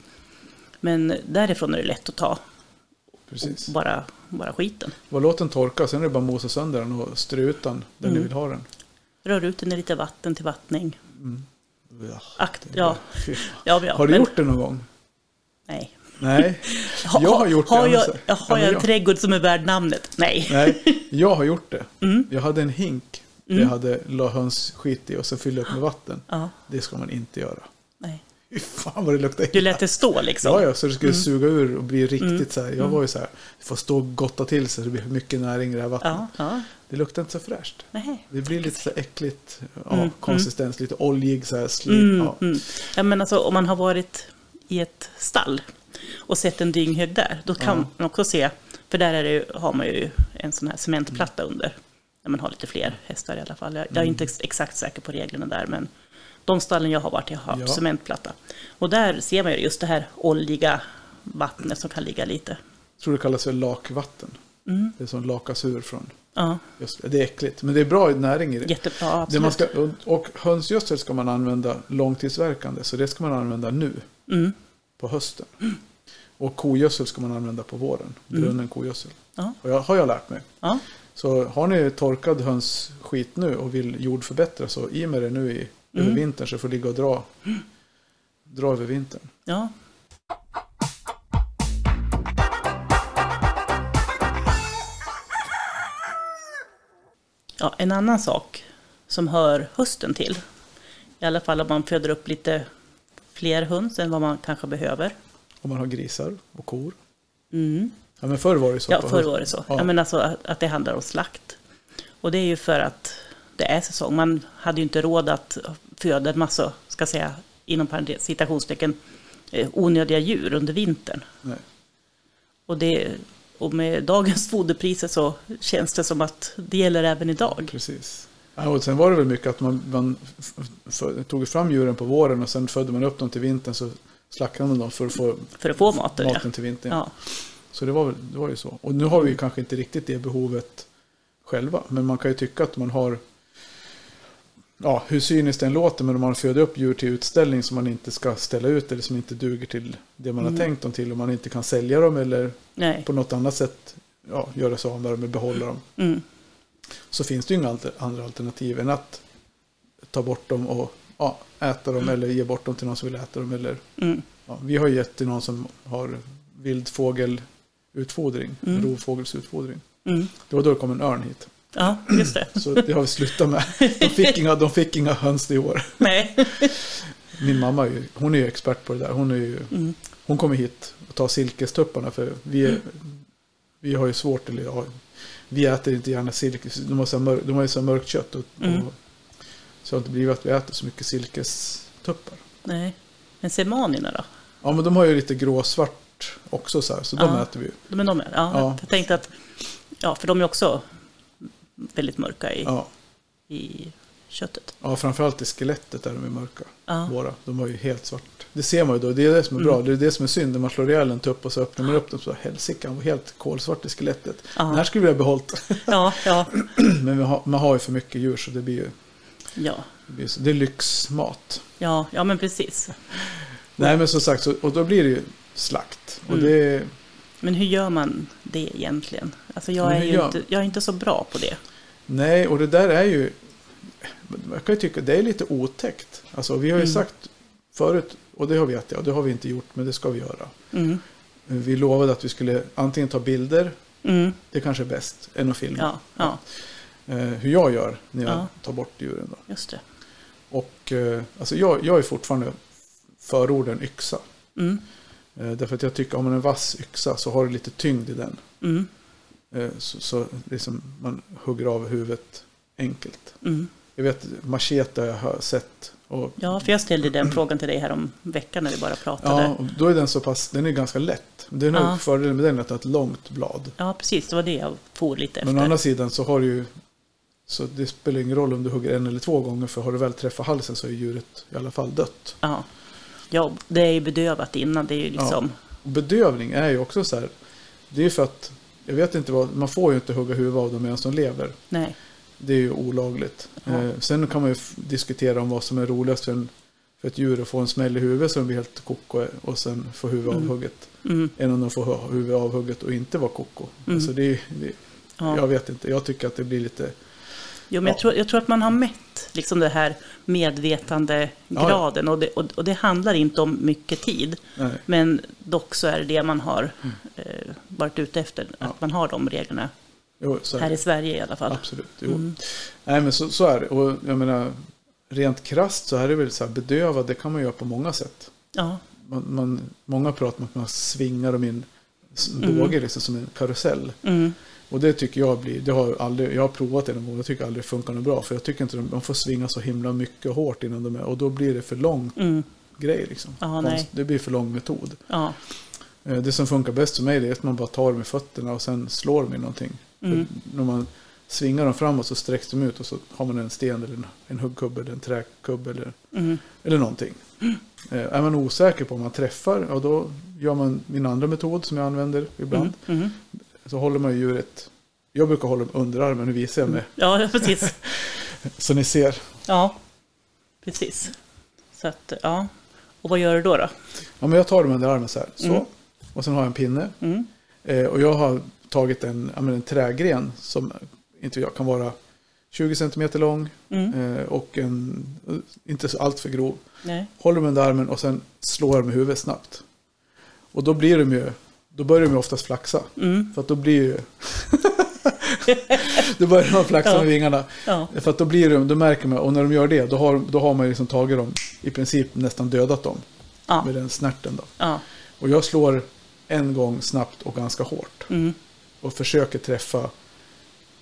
A: Men därifrån är det lätt att ta
B: Precis.
A: bara, bara skiten.
B: Och låt den torka, sen är det bara att mosa sönder den och strö ut den där
A: Mm.
B: ni vill ha den.
A: Rör ut den i lite vatten till vattning.
B: Ja.
A: Akt, ja, ja, ja,
B: Har du
A: men-
B: gjort det någon gång?
A: Nej.
B: Nej. Jag har gjort det.
A: Har jag, har jag en
B: jag-
A: trädgård som är värd namnet? Nej.
B: Nej, jag har gjort det.
A: Mm.
B: Jag hade en hink
A: Mm.
B: jag hade la höns skit i och så fyllde upp med vatten.
A: Ja,
B: Det ska man inte göra.
A: nej.
B: Fy fan vad det luktar
A: Du lät det stå liksom?
B: Ja, ja, så det skulle
A: Mm.
B: suga ur och bli riktigt
A: Mm.
B: så här. Jag var ju så här, det får stå och gotta till sig så det blir mycket näring i det här vattnet.
A: Ja, ja.
B: Det luktar inte så fräscht.
A: Nej.
B: Det blir lite så äckligt, ja,
A: Mm,
B: konsistens, lite oljig så här slit.
A: Mm,
B: Ja.
A: mm. Ja, men alltså om man har varit i ett stall och sett en dynghög där, då kan man också se, för där är det, har man ju en sån här cementplatta under, när man har lite fler hästar i alla fall. Jag, jag är inte ex- exakt säker på reglerna där, men de stallen jag har varit i har
B: Ja.
A: cementplatta. Och där ser man ju just det här oljiga vattnet som kan ligga lite.
B: Jag tror det kallas för lakvatten.
A: Mm.
B: Det som lakas ur från.
A: Ja,
B: Just, det. det är äckligt, men det är bra näring i det.
A: jättebra,
B: det
A: absolut.
B: man ska, och, hönsgödsel ska man använda långtidsverkande, så det ska man använda nu
A: Mm.
B: på hösten. Och kogödsel ska man använda på våren,
A: Mm.
B: brunnen kogödsel.
A: Ja.
B: Och jag, har jag lärt mig.
A: Ja.
B: Så har ni torkad hönsskit nu och vill jordförbättra så i med det nu i, över
A: Mm.
B: vintern så får ligga och dra, dra över vintern.
A: Ja. Ja, en annan sak som hör hösten till, i alla fall om man föder upp lite fler höns än vad man kanske behöver.
B: Om man har grisar och kor.
A: Mm.
B: Ja men förr var det så.
A: Ja, förr var det så.
B: Ja.
A: Ja. men alltså att, att det handlar om slakt. Och det är ju för att det är säsong. Man hade ju inte råd att föda en massa, ska säga, inom parentes, citationstecken, eh, onödiga djur under vintern.
B: Nej. Och
A: det, och med dagens foderpriser så känns det som att det gäller även idag.
B: Precis. Ja, och sen var det väl mycket att man, man tog fram djuren på våren och sen födde man upp dem till vintern så slaktade man dem för att få
A: För att få maten. Ja.
B: maten till vintern.
A: Ja.
B: Så det var, det var ju så. Och nu har vi ju kanske inte riktigt det behovet själva. Men man kan ju tycka att man har, ja hur cyniskt det än låter, men om man föder upp djur till utställning som man inte ska ställa ut eller som inte duger till det man
A: Mm.
B: har tänkt dem till och man inte kan sälja dem eller
A: Nej.
B: på något annat sätt ja, göra sig av med dem eller behålla dem.
A: Mm.
B: Så finns det ju inga andra alternativ än att ta bort dem och ja, äta dem eller ge bort dem till någon som vill äta dem. Eller,
A: Mm.
B: ja, vi har ju gett till någon som har vildfågelutfodring,
A: Mm.
B: rovfågelsutfodring.
A: Mm.
B: Det var då det kom en örn hit.
A: Ja, just det.
B: Så det har vi slutat med. De fick inga, de fick inga höns i år.
A: Nej.
B: Min mamma är hon är ju expert på det där. Hon, är ju,
A: Mm.
B: hon kommer hit och tar silkestupparna för vi, är, vi har ju svårt, eller ja, vi äter inte gärna silke. De har, så mörk, de har ju så mörkt kött. Och,
A: Mm.
B: och, så har det inte blivit att vi äter så mycket silkestuppar.
A: Nej. Men semanierna då?
B: Ja, men de har ju lite gråsvart också så här. Så de
A: Ja.
B: äter vi ju.
A: De är de är? Ja,
B: Ja.
A: Jag tänkte att, ja, för de är också väldigt mörka i,
B: Ja.
A: i köttet.
B: ja, framförallt i skelettet är de ju mörka.
A: Ja.
B: Våra. De har ju helt svart. Det ser man ju då. Det är det som är bra.
A: Mm.
B: Det är det som är synd. När man slår ihjäl en tupp och så öppnar man upp den så helsike, han var helt kolsvart i skelettet.
A: Ja.
B: Den här skulle vi ha behållit.
A: Ja, ja,
B: Men vi har, man har ju för mycket djur så det blir ju
A: ja,
B: det, blir, så- det är lyxmat.
A: ja, ja, men precis.
B: Nej men som sagt, så, och då blir det ju slakt. Och
A: Mm.
B: det,
A: Men hur gör man det egentligen? Alltså jag är ju
B: gör-
A: inte, jag är inte så bra på det.
B: nej, och det där är ju... Jag kan ju tycka det är lite otäckt. Alltså vi har ju
A: Mm.
B: sagt förut, och det har vi jag, och det har vi inte gjort, men det ska vi göra.
A: Mm,
B: Vi lovade att vi skulle antingen ta bilder,
A: mm,
B: det kanske är bäst, än att filma.
A: ja, ja,
B: Eh, hur jag gör när jag
A: Ja.
B: tar bort djuren. Då.
A: just det.
B: Och eh, alltså jag, jag är fortfarande förorden yxa. Eh, därför att jag tycker om man en vass yxa så har det lite tyngd i den.
A: mm,
B: Eh, så så liksom man hugger av huvudet enkelt.
A: mm.
B: Jag vet, machete har jag sett. Och,
A: Ja, för jag ställde den frågan till dig här om veckan när vi bara pratade.
B: ja,
A: Ja,
B: då är den så pass, den är ganska lätt. Det är
A: Ja.
B: fördelen med den att det är ett långt blad.
A: precis. Det var det jag for lite efter.
B: Men å andra sidan så har du ju, så det spelar ingen roll om du hugger en eller två gånger för har du väl träffat halsen så är djuret i alla fall dött.
A: Ja. Ja, det är ju bedövat innan. Det är ju liksom...
B: Och bedövning är ju också så här, det är ju för att, jag vet inte vad, man får ju inte hugga huvudet av dem medan de lever.
A: Nej.
B: Det är ju olagligt.
A: Ja.
B: Eh, sen kan man ju diskutera om vad som är roligast för, en, för ett djur att få en smäll i huvudet så de blir helt koko och sen få huvudet
A: Mm.
B: avhugget.
A: Mm,
B: Än om de får hu- huvudet avhugget och inte vara koko.
A: Mm.
B: Alltså det, är- det,
A: ja.
B: Jag vet inte, jag tycker att det blir lite...
A: Jo, men jag,
B: Ja.
A: tror, jag tror att man har mätt liksom det här medvetandegraden. Och, det, och, och det handlar inte om mycket tid.
B: Nej.
A: Men dock så är det det man har eh, varit ute efter.
B: Mm. Ja.
A: Att man har de reglerna.
B: Jo,
A: Här i Sverige i alla fall.
B: Absolut.
A: Mm.
B: Nej men så, så är det. Och jag menar, rent krasst så är det väl så här, bedöva, det kan man göra på många sätt.
A: Ja,
B: Man, man, många pratar om att man svingar dem i en
A: Mm.
B: båge liksom som en karusell.
A: mm,
B: Och det tycker jag blir, det har aldrig, jag har provat det någon gång, jag tycker aldrig det funkar något bra. För jag tycker inte de, de får svinga så himla mycket hårt innan de är, och då blir det för lång
A: mm,
B: grej liksom.
A: Nej.
B: Konst- Det blir för lång metod.
A: ja,
B: Eh, Det som funkar bäst för mig det är att man bara tar dem i fötterna och sen slår dem i någonting.
A: Mm.
B: När man svingar dem framåt så sträcks de ut och så har man en sten eller en, en huggkubbe eller en träkubbe eller,
A: mm,
B: eller någonting. Eh, Är man osäker på om man träffar, ja då gör man min andra metod som jag använder ibland.
A: mm, mm.
B: Så håller man ju djuret, jag brukar hålla dem under armen, nu visar jag mig.
A: Ja, precis.
B: Så ni ser.
A: Ja, precis. Så att, ja. Och vad gör du då? då?
B: Ja, men jag tar dem under armen så här. Så.
A: Mm.
B: Och sen har jag en pinne.
A: Mm,
B: Eh, och jag har tagit en, en trägren som inte jag kan vara 20 cm lång
A: mm,
B: eh, och en, inte så allt för grov.
A: nej.
B: Håller dem under armen och sen slår jag med huvudet snabbt. Och då blir de ju, då börjar de oftast flaxa.
A: Mm,
B: För att då blir ju... då börjar de flaxa
A: Ja.
B: med vingarna.
A: ja,
B: För att då blir de, då märker man, och när de gör det, då har, då har man liksom tagit dem, i princip nästan dödat dem.
A: ja,
B: Med den snärten då. Och jag slår en gång snabbt och ganska hårt.
A: Mm,
B: Och försöker träffa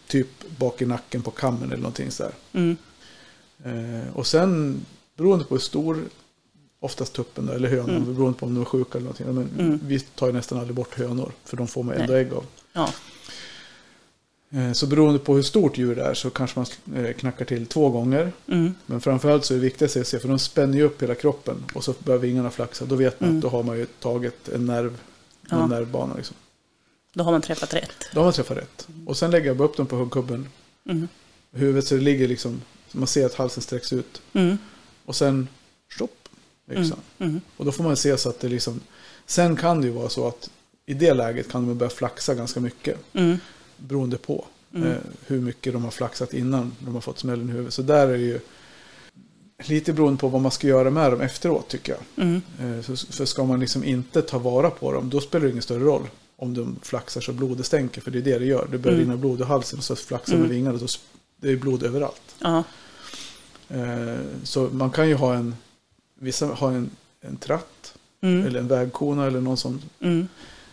B: typ bak i nacken på kammen eller någonting så här.
A: mm,
B: Eh, och sen, beroende på hur stor, oftast tuppen då, eller hönan,
A: Mm.
B: beroende på om de är sjuka eller någonting. Men
A: Mm.
B: Vi tar ju nästan aldrig bort hönor, för de får man ändå
A: Nej.
B: ägg av.
A: ja,
B: Eh, så beroende på hur stort djur det är så kanske man eh, knackar till två gånger.
A: mm,
B: Men framförallt så är det viktigt att se, för de spänner ju upp hela kroppen och så börjar vingarna flaxa. Då vet man
A: Mm.
B: att då har man ju tagit en nerv,
A: Ja.
B: en nervbana liksom.
A: då har man träffat rätt.
B: Då har man träffat rätt. Och sen lägger jag bara upp dem på huggkubben.
A: Mm,
B: Huvudet så det ligger liksom, så man ser att halsen sträcks ut.
A: mm,
B: Och sen, stopp,
A: mm,
B: yxan.
A: mm,
B: Och då får man se så att det liksom, sen kan det ju vara så att i det läget kan de börja flaxa ganska mycket.
A: mm,
B: Beroende på
A: Mm.
B: eh, hur mycket de har flaxat innan de har fått smällen i huvudet. Så där är det ju lite beroende på vad man ska göra med dem efteråt tycker jag.
A: mm,
B: Eh, så, för ska man liksom inte ta vara på dem, då spelar det ingen större roll om de flaxar så blodet stänker. För det är det det gör. Det börjar
A: Mm.
B: rinna blod i halsen och så flaxar
A: Mm.
B: med vingarna. Då, det är blod överallt.
A: ja,
B: Eh, så man kan ju ha en, vissa har en, en tratt
A: mm,
B: eller en vägkona eller någon som,
A: mm,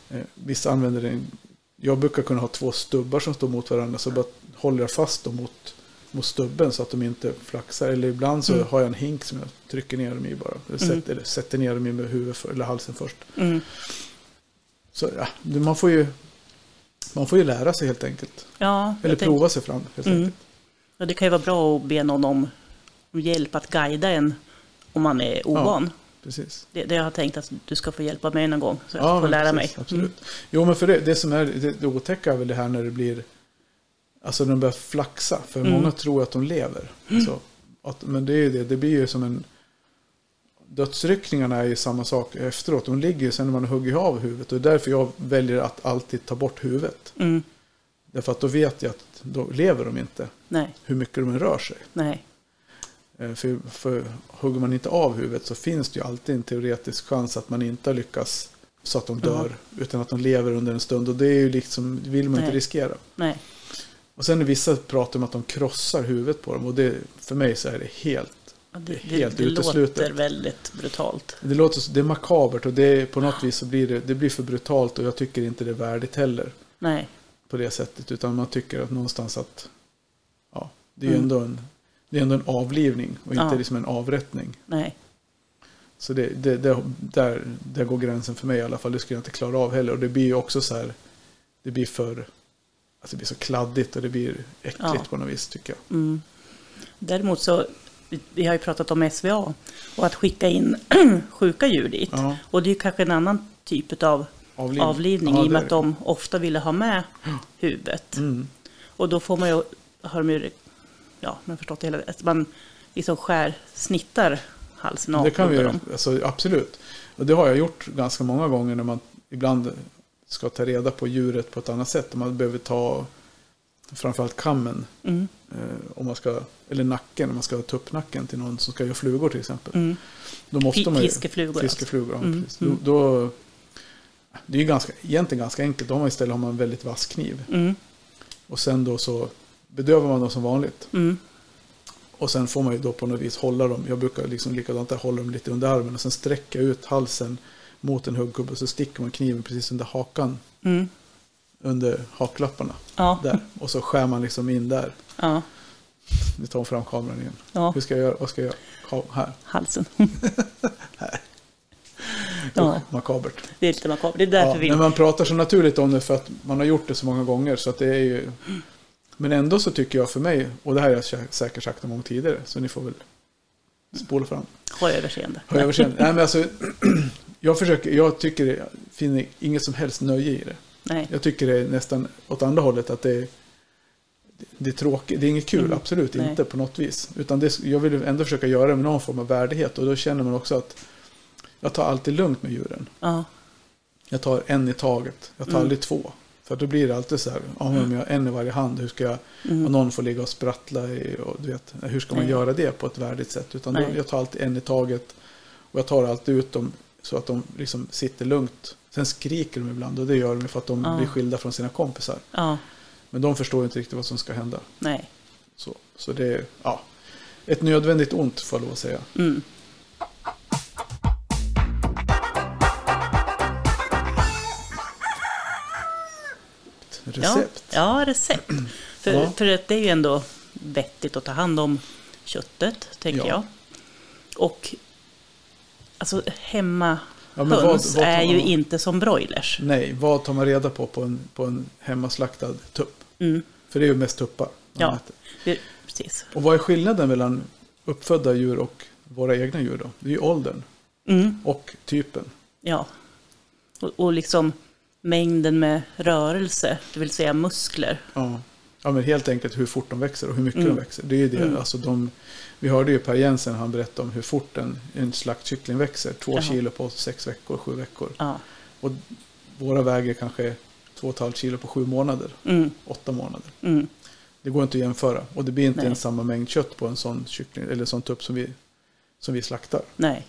B: eh, vissa använder en jag brukar kunna ha två stubbar som står mot varandra. Så bara håller jag fast dem mot, mot stubben så att de inte flaxar. Eller ibland så
A: Mm.
B: har jag en hink som jag trycker ner dem i bara. Eller,
A: Mm.
B: sätter, eller sätter ner dem i med huvudet för, eller halsen först.
A: Mm.
B: Så ja, man får ju man får ju lära sig helt enkelt.
A: Ja,
B: Eller prova sig fram helt
A: Mm.
B: enkelt.
A: Ja, det kan ju vara bra att be någon om, om hjälp att guida en om man är ovan.
B: Precis.
A: Det, det jag har tänkt att du ska få hjälpa mig någon gång så jag får
B: men
A: lära
B: precis,
A: mig. Mm.
B: Absolut. Jo, men för det, det som är det, det otäcka är väl det här när det blir... Alltså när de börjar flaxa. För
A: Mm.
B: många tror att de lever. Alltså, att, men det är ju det. Det blir ju som en... Dödsryckningarna är ju samma sak efteråt. De ligger ju sen när man huggit av huvudet. Och det är därför jag väljer att alltid ta bort huvudet.
A: Mm.
B: Därför att då vet jag att då lever de inte.
A: Nej,
B: Hur mycket de än rör sig.
A: nej,
B: För, för hugger man inte av huvudet så finns det ju alltid en teoretisk chans att man inte lyckas så att de dör. Utan att de lever under en stund. Och det är ju liksom, vill man
A: Nej.
B: inte riskera.
A: nej.
B: Och sen är vissa pratar om att de krossar huvudet på dem. Och det, för mig så är det helt,
A: Ja,
B: Det
A: Det,
B: helt
A: det
B: uteslutet.
A: låter väldigt brutalt.
B: det låter det är makabert och det på något vis så blir det, det blir för brutalt. Och jag tycker inte det är värdigt heller
A: Nej,
B: på det sättet. Utan man tycker att någonstans att, ja, det är ju
A: Mm.
B: ändå en, det är ändå en avlivning och inte
A: Ja.
B: liksom en avrättning.
A: nej,
B: Så det, det, det, där, där går gränsen för mig i alla fall. Det skulle jag inte klara av heller. Och det blir ju också så här. Det blir för. Alltså det blir så kladdigt och det blir äckligt
A: Ja.
B: på något vis tycker jag.
A: Mm. Däremot så, vi- har ju pratat om SVA och att skicka in sjuka djur dit.
B: Ja,
A: Och det är kanske en annan typ av
B: avlivning.
A: avlivning
B: Ja,
A: i och med att de ofta ville ha med huvudet.
B: Mm.
A: Och då får man ju, har de ju, ja, har förstått det hela, att man liksom skär, snittar halsen av
B: Det kan vi
A: dem.
B: alltså, absolut. Och det har jag gjort ganska många gånger när man ibland ska ta reda på djuret på ett annat sätt. Om man behöver ta framförallt kammen.
A: Mm,
B: Eh, om man ska, eller nacken, om man ska ta upp nacken till någon som ska göra flugor till exempel.
A: mm.
B: Då måste man ju,
A: Fiskeflugor alltså.
B: Fiskeflugor, ja,
A: Mm,
B: precis.
A: mm.
B: Då, då, det är ju ganska, egentligen ganska enkelt. Då har man istället har man en väldigt vass kniv.
A: Mm,
B: Och sen då så bedövar man dem som vanligt.
A: mm,
B: Och sen får man ju då på något vis hålla dem. Jag brukar liksom likadant där hålla dem lite under armen. Och sen sträcka ut halsen mot en huggkubbe. Och så sticker man kniven precis under hakan.
A: mm.
B: Under haklapparna.
A: Ja,
B: Där. Och så skär man liksom in där.
A: ja,
B: Nu tar hon fram kameran igen.
A: ja,
B: Hur ska jag göra? Vad ska jag göra? Här.
A: halsen. ja,
B: Usch, Makabert.
A: det är lite makabert. Det är därför
B: Ja,
A: vi...
B: men man pratar så naturligt om det för att man har gjort det så många gånger. Så att det är ju... Men ändå så tycker jag för mig, och det här har jag sä- säkert sagt någon gång tidigare, så ni får väl spola fram.
A: Ha överseende.
B: Jag överseende? Nej, men alltså, jag, försöker, jag tycker, jag finner inget som helst nöje i det.
A: Nej.
B: Jag tycker det är nästan åt andra hållet att det är, det är tråkigt. Det är inget kul,
A: Mm.
B: absolut
A: Nej.
B: inte på något vis. Utan det, jag vill ändå försöka göra det med någon form av värdighet. Och då känner man också att jag tar alltid lugnt med djuren.
A: Ja,
B: Jag tar en i taget. Jag tar
A: Mm.
B: aldrig två. För då blir det alltid så här, ja, men om jag en i varje hand, hur ska jag,
A: mm.
B: och någon får ligga och sprattla i, och du vet, hur ska man
A: Nej.
B: göra det på ett värdigt sätt? Utan då, jag tar alltid en i taget. Och jag tar alltid ut dem så att de liksom sitter lugnt. Sen skriker de ibland och det gör de för att de
A: Ja.
B: blir skilda från sina kompisar.
A: ja,
B: Men de förstår inte riktigt vad som ska hända.
A: nej.
B: Så, så det är ja, ett nödvändigt ont får jag lov att säga.
A: Mm.
B: Ett
A: Ja,
B: recept.
A: ja, recept. För,
B: Ja.
A: för att det är ju ändå vettigt att ta hand om köttet, tänker
B: Ja.
A: jag. Och alltså hemma
B: Ja, vad-
A: höns
B: vad
A: är ju
B: man-
A: inte som broilers.
B: Nej, vad tar man reda på på en, på en hemmaslaktad tupp?
A: Mm.
B: För det är ju mest tuppar.
A: Ja.
B: äter.
A: Det, precis.
B: Och vad är skillnaden mellan uppfödda djur och våra egna djur då? Det är ju åldern
A: Mm.
B: och typen.
A: Ja. Och, och liksom mängden med rörelse, det vill säga muskler.
B: Ja. ja, men helt enkelt hur fort de växer och hur mycket
A: Mm.
B: de växer. Det är ju det.
A: Mm.
B: Alltså de, vi hörde ju Per Jensen, han berättade om hur fort en, en slaktkyckling växer. Två
A: Jaha.
B: kilo på sex veckor, sju veckor.
A: Ja.
B: Och våra väger kanske två och ett halvt kilo på sju månader,
A: Mm.
B: åtta månader.
A: Mm.
B: Det går inte att jämföra. Och det blir inte ens samma mängd kött på en sån kyckling eller sån tupp som vi, som vi slaktar.
A: Nej.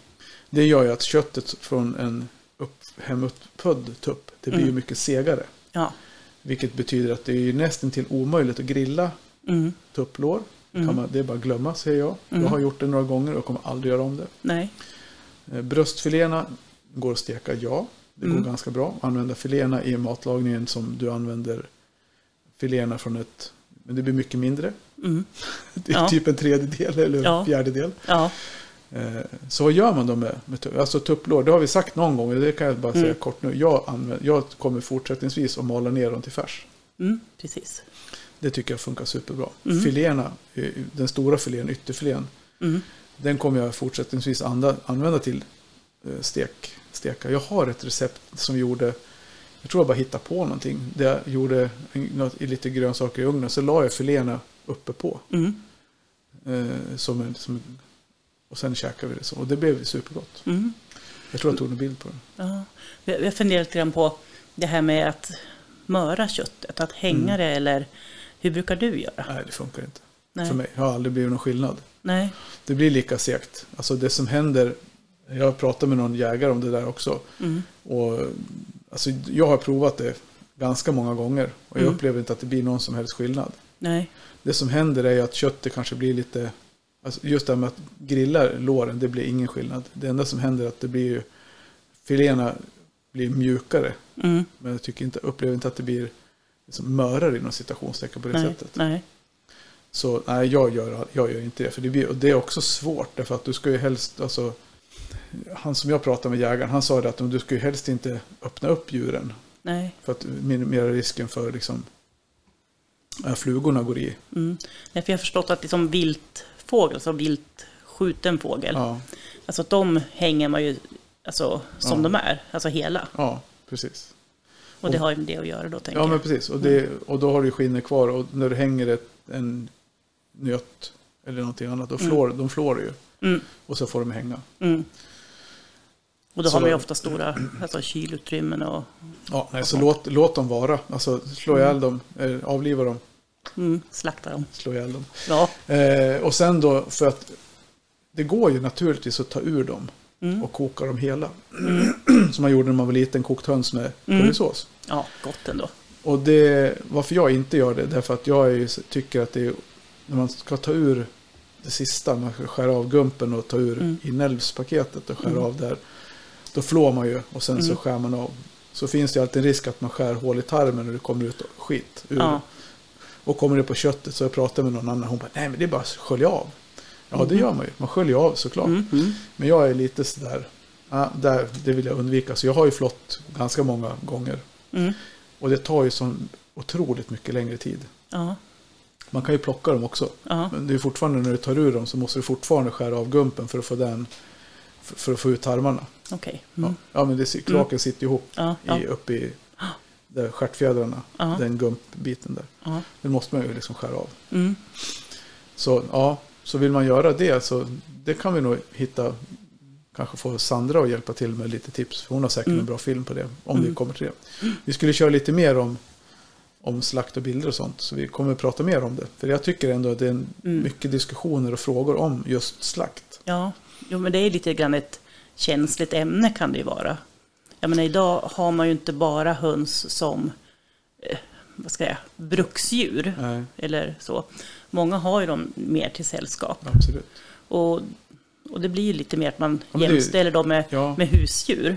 B: Det gör ju att köttet från en hemuppfödd tupp, det blir ju
A: Mm.
B: mycket segare.
A: Ja.
B: Vilket betyder att det är nästan till omöjligt att grilla
A: Mm.
B: tupplår.
A: Mm.
B: Man, det är bara att glömma, säger jag.
A: Mm.
B: Jag har gjort det några gånger och kommer aldrig göra om det.
A: Nej.
B: Eh, Bröstfiléerna går att steka, ja. Det går
A: Mm.
B: ganska bra använda filéerna i matlagningen som du använder filéerna från ett... Men det blir mycket mindre.
A: Mm.
B: Det är
A: Ja.
B: typ en tredjedel eller
A: Ja.
B: en fjärdedel.
A: Ja.
B: Eh, Så vad gör man då med, med? Alltså tupplår, det har vi sagt någon gång, och det kan jag bara säga
A: Mm.
B: kort nu. Jag, använder, jag kommer fortsättningsvis att mala ner dem till färs.
A: Mm, precis.
B: Det tycker jag funkar superbra.
A: Mm.
B: Filéerna, eh, den stora filén, ytterfilén,
A: Mm.
B: den kommer jag fortsättningsvis anda, använda till eh, stek, steka. Jag har ett recept som gjorde, jag tror jag bara hittade på någonting. Där jag gjorde något, i lite grönsaker i ugnen, så la jag filéerna uppe på.
A: Mm.
B: Som en, som, och sen käkade vi det så. Och det blev supergott.
A: Mm.
B: Jag tror jag tog en bild på det.
A: Ja. Jag funderar lite grann på det här med att möra köttet, att hänga
B: Mm.
A: det eller hur brukar du göra?
B: Nej, det funkar inte.
A: Nej.
B: För mig. Det har aldrig blivit någon skillnad.
A: Nej.
B: Det blir lika segt. Alltså det som händer, jag har pratat med någon jägare om det där också.
A: Mm.
B: Och, alltså, jag har provat det ganska många gånger. Och jag
A: Mm.
B: upplever inte att det blir någon som helst skillnad.
A: Nej.
B: Det som händer är att köttet kanske blir lite... Alltså just det här med att grilla låren, det blir ingen skillnad. Det enda som händer är att det blir ju... Filéerna blir mjukare.
A: Mm.
B: Men jag tycker inte, upplever inte att det blir liksom mörare inom citationstecken på det
A: Nej.
B: sättet.
A: Nej.
B: Så nej, jag gör, jag gör inte det. För det, blir, och det är också svårt. Därför att du ska ju helst, alltså, han som jag pratade med jägaren, han sa det att du ska ju helst inte öppna upp djuren.
A: Nej.
B: För att minimera risken för liksom, äh, flugorna går i.
A: Mm. Nej, för jag har förstått att liksom viltfågel, alltså vilt skjuten fågel,
B: Ja,
A: alltså de hänger man ju alltså, som
B: Ja.
A: de är, alltså hela.
B: ja precis.
A: Och det har ju med det att göra då, tänker
B: Ja, men
A: jag.
B: precis. Och, det, och då har du skinnet kvar. Och när du hänger ett, en nöt eller någonting annat, då
A: Mm.
B: flår, de flår ju.
A: Mm.
B: Och så får de hänga.
A: Mm. Och då
B: Så-
A: har man ju ofta stora alltså, kylutrymmen och
B: Ja, nej, så låt, låt dem vara. Alltså slå ihjäl dem, eh, avliva dem,
A: mm, slakta dem.
B: slå ihjäl dem.
A: Ja.
B: Eh, och sen då, för att det går ju naturligtvis att ta ur dem
A: Mm.
B: och koka dem hela. Som man gjorde när man var liten, kokt höns med
A: Mm.
B: currysås.
A: ja, gott ändå.
B: Och det, varför jag inte gör det, därför att jag ju- tycker att det är, när man ska ta ur det sista, man ska skära av gumpen och ta ur
A: Mm.
B: inälvspaketet och skära
A: Mm.
B: av där. Då flår man ju och sen så
A: Mm.
B: skär man av. Så finns det alltid en risk att man skär hål i tarmen när det kommer ut skit ur.
A: Ja.
B: Och kommer det på köttet så jag pratade med någon annan. Hon bara, nej men det är bara att skölja av. Ja det
A: Mhm.
B: gör man ju. Man sköljer av såklart.
A: Mm, mm.
B: Men jag är lite sådär, ja, där, det vill jag undvika. Så jag har ju flott ganska många gånger.
A: Mm.
B: Och det tar ju så otroligt mycket längre tid.
A: Ja.
B: Man kan ju plocka dem också.
A: Ja.
B: Men det är fortfarande när du tar ur dem så måste du fortfarande skära av gumpen för att få den. För, att få ut tarmarna. Ja.
A: Mm.
B: ja men det, kloaken sitter ihop
A: Ja. Ja.
B: i, uppe i där stjärtfjädrarna.
A: Ja.
B: Den gumpbiten där.
A: Ja.
B: Den måste man ju liksom skära av.
A: Mm.
B: Så ja, så vill man göra det så det kan vi nog hitta. Kanske få Sandra att hjälpa till med lite tips. För hon har säkert
A: Mm.
B: en bra film på det. Om
A: Mm.
B: vi kommer till det. Vi skulle köra lite mer om, om slakt och bilder och sånt. Så vi kommer att prata mer om det. För jag tycker ändå att det är
A: Mm.
B: mycket diskussioner och frågor om just slakt.
A: Ja, jo, men det är lite grann ett känsligt ämne kan det ju vara. Jag menar, idag har man ju inte bara höns som eh, vad ska jag, bruksdjur.
B: Nej,
A: Eller så. Många har ju dem mer till sällskap.
B: absolut.
A: Och, och det blir ju lite mer att man
B: Ja,
A: jämställer dem med,
B: Ja.
A: med husdjur.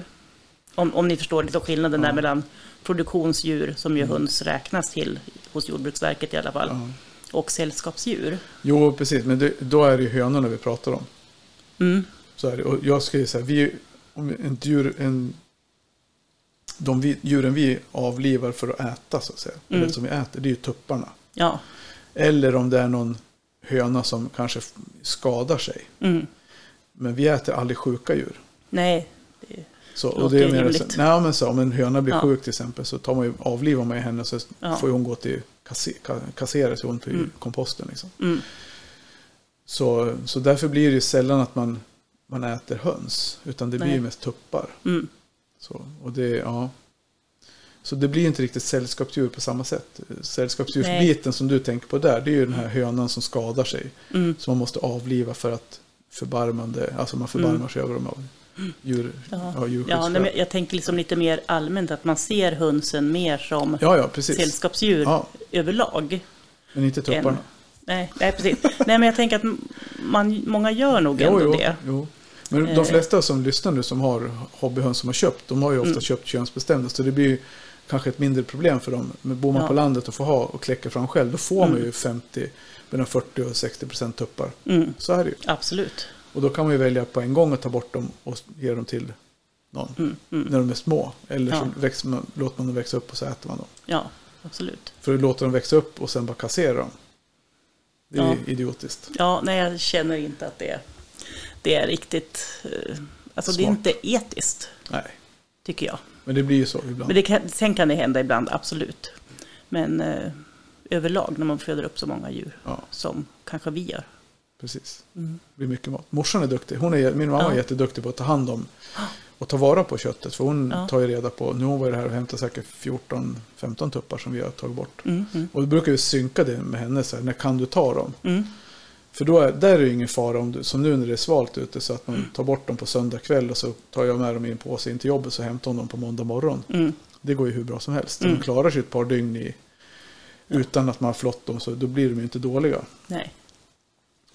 A: Om, om ni förstår lite skillnaden där
B: Ja.
A: mellan produktionsdjur, som ju
B: Mm.
A: höns räknas till hos Jordbruksverket i alla fall,
B: Ja.
A: och sällskapsdjur.
B: Jo, precis. Men det, då är det ju hönorna vi pratar om.
A: Mm.
B: Så är det. Och jag skulle säga, vi, om en djur, en, de vi, djuren vi avlivar för att äta så att säga.
A: Mm.
B: Eller som vi äter, det är ju tupparna.
A: Ja.
B: Eller om det är någon höna som kanske skadar sig.
A: Mm.
B: Men vi äter aldrig sjuka djur.
A: Nej. Det,
B: Så, och
A: Låter
B: det är mer så, nej, men så, om en höna blir
A: Ja.
B: sjuk till exempel så tar man ju, avlivar man ju henne så
A: Ja.
B: får hon gå till kasse, ka- kassera så hon till
A: Mm.
B: komposten. Liksom.
A: mm.
B: Så, så därför blir det sällan att man, man äter höns. Utan det blir
A: Nej.
B: ju mest tuppar.
A: Mm.
B: Så, och det, ja. så det blir inte riktigt sällskapsdjur på samma sätt. Sällskapsdjursbiten som du tänker på där, det är ju den här hönan som skadar sig.
A: Mm.
B: Som man måste avliva för att förbarmande, alltså man förbarmar sig över dem av djur,
A: Ja.
B: ja,
A: Ja, nej, men jag tänker liksom lite mer allmänt att man ser hönsen mer som
B: ja, ja, precis.
A: sällskapsdjur
B: Ja,
A: överlag.
B: men inte tupparna.
A: Nej, nej, precis. nej, men jag tänker att man, många gör nog ändå
B: jo, jo,
A: det.
B: jo. Men de
A: Eh.
B: flesta som lyssnar nu som har hobbyhöns som har köpt, de har ju ofta
A: Mm.
B: köpt könsbestämda. Så det blir ju kanske ett mindre problem för dem. Men bor man
A: Ja.
B: på landet och får ha och kläcka fram själv, då får man
A: Mm.
B: ju 50, mellan 40 och 60 procent tuppar.
A: Mm,
B: Så är det ju.
A: absolut.
B: Och då kan man ju välja på en gång att ta bort dem och ge dem till någon.
A: Mm, mm.
B: När de är små. Eller så
A: Ja.
B: växer man, låter man dem växa upp och så äter man dem.
A: Ja, absolut.
B: För att låta dem växa upp och sen bara kassera dem. Det är
A: Ja.
B: idiotiskt.
A: Ja, nej, jag känner inte att det är, det är riktigt... eh, Alltså det är
B: Smart.
A: inte etiskt,
B: Nej,
A: tycker jag.
B: men det blir ju så ibland.
A: Men det kan, sen kan det hända ibland, absolut. Men eh, överlag när man föder upp så många djur
B: Ja,
A: som kanske vi gör.
B: precis.
A: Mm.
B: Det blir mycket mat. Morsan är duktig. Hon är, min mamma är
A: Ja.
B: jätteduktig på att ta hand om och ta vara på köttet. För hon
A: Ja.
B: tar ju reda på, nu hon varit här och hämtat säkert 14-15 tuppar som vi har tagit bort.
A: Mm, mm,
B: Och då brukar vi synka det med henne, så här, när kan du ta dem?
A: mm.
B: För då är, där är det ingen fara om du, som nu när det är svalt ute, så att man tar bort dem på söndag kväll och så tar jag med dem i en påse in till jobbet så hämtar hon dem på måndag morgon.
A: Mm.
B: Det går ju hur bra som helst.
A: Mm.
B: De klarar sig ett par dygn i, utan att man har flott dem, så då blir de ju inte dåliga.
A: Nej.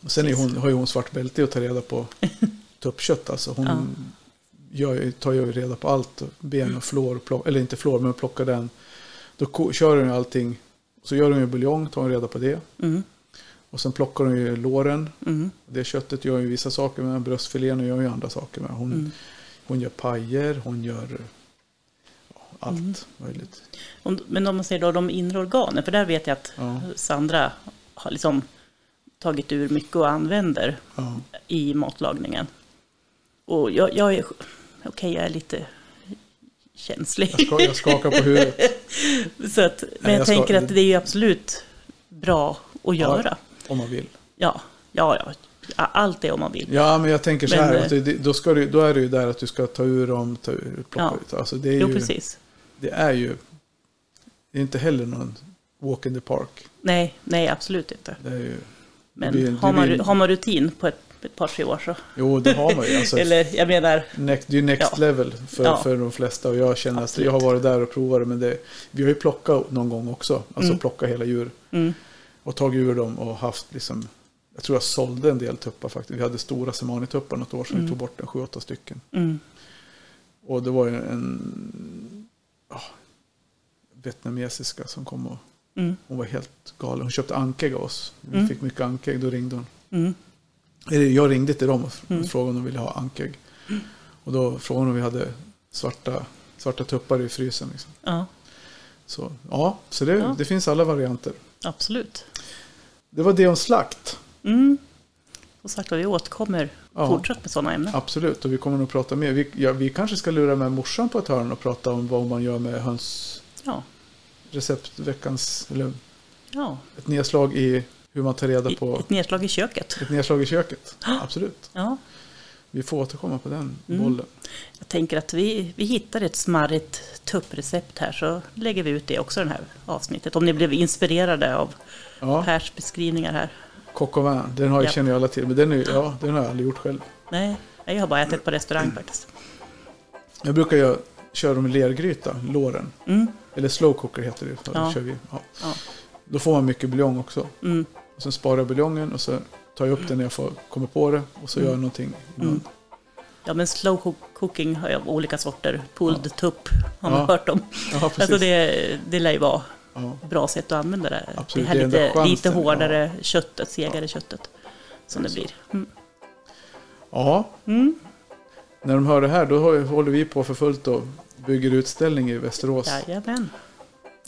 B: Och sen hon, har ju hon svart bälte att ta reda på tuppkött. Alltså hon
A: Ja.
B: gör, tar ju reda på allt. Ben och flår, plock, eller inte flår, men plockar den. Då kör hon ju allting. Så gör hon ju buljong, tar hon reda på det.
A: Mm,
B: Och sen plockar hon ju låren.
A: mm,
B: Det köttet gör ju vissa saker med. Bröstfilén gör ju andra saker med. Hon,
A: mm.
B: hon gör pajer, hon gör ja, allt
A: Mm.
B: möjligt.
A: Om, men om man säger då de inre organen, för där vet jag att
B: Ja,
A: Sandra har liksom tagit ur mycket och använder
B: ja.
A: i matlagningen. Och jag, jag är, okej jag är lite känslig.
B: Jag, ska, jag skakar på huvudet
A: Så att, men
B: Nej,
A: jag,
B: jag
A: tänker att det är ju absolut bra att göra.
B: Om man vill.
A: Ja, ja, ja. Allt det om man vill.
B: Ja, men jag tänker så
A: Men,
B: här. det, då, ska du, då är det ju där att du ska ta ur dem, ta ur, plocka
A: Ja.
B: ut. Alltså det är
A: Jo,
B: ju,
A: precis.
B: det är ju det är inte heller någon walk in the park.
A: Nej, nej, absolut inte.
B: Ju,
A: Men
B: blir-
A: har, man,
B: blir-
A: har man rutin på ett, ett par, tre år så.
B: jo, det har man ju. Alltså,
A: Eller jag menar,
B: next, det är ju next
A: Ja.
B: level för,
A: Ja.
B: för de flesta. Och jag känner att jag har varit där och provat det. Men det, vi har ju plockat någon gång också. Alltså
A: Mm.
B: plocka hela djur.
A: mm,
B: Och tagit ur dem och haft liksom. Jag tror jag sålde en del tuppar faktiskt. Vi hade stora semanituppar något år sedan. Vi
A: Mm.
B: tog bort en sju, åtta stycken.
A: mm,
B: Och det var ju en ja, vietnamesiska som kom och
A: mm,
B: hon var helt galen. Hon köpte ankägg av oss. Vi
A: Mm.
B: fick mycket ankägg, då ringde hon.
A: mm,
B: Eller jag ringde till dem och
A: Mm.
B: frågade om de ville ha ankägg. Och då frågade hon om vi hade svarta, svarta tuppar i frysen. Liksom.
A: ja,
B: Så, ja, så det,
A: Ja.
B: det finns alla varianter.
A: Absolut.
B: Det var det om slakt.
A: Mm. Som sagt vi återkommer
B: Ja.
A: fortsatt med sådana ämnen.
B: Absolut, och vi kommer nog prata mer. Vi, ja, vi kanske ska lura med morsan på ett hörn och prata om vad man gör med höns
A: Ja,
B: receptveckans, eller
A: ja.
B: ett nedslag i hur man tar reda på
A: ett nedslag i köket.
B: ett nedslag i köket. Absolut.
A: Ja,
B: Vi får återkomma på den
A: Mm.
B: bollen.
A: jag tänker att vi, vi hittar ett smarrigt tupprecept här så lägger vi ut det också i det här avsnittet. Om ni blev inspirerade av
B: Ja,
A: Pers beskrivningar här.
B: coq den har,
A: Ja.
B: känner ju alla till. Men den, är, ja, den har jag aldrig gjort själv.
A: Nej, jag har bara ätit på restaurang faktiskt.
B: Jag brukar ju köra dem i lergryta, låren.
A: Mm,
B: Eller slow cooker heter det.
A: Ja.
B: Kör vi. Ja.
A: ja,
B: Då får man mycket buljong också.
A: mm,
B: Och sen sparar jag buljongen och så tar jag upp den när jag får, kommer på det. Och så
A: Mm.
B: gör jag någonting. innan.
A: Mm. ja, men slow cook- cooking har jag olika sorter. Pulled tupp har man
B: Ja,
A: hört om.
B: Ja.
A: Alltså det, det lär ju vara
B: ja.
A: bra sätt att använda det.
B: Absolut,
A: det här
B: det är
A: lite, lite hårdare köttet, segare köttet. Som det blir. Mm.
B: ja,
A: Mm.
B: när de hör det här då håller vi på för fullt och bygger utställning i Västerås.
A: Jajamän.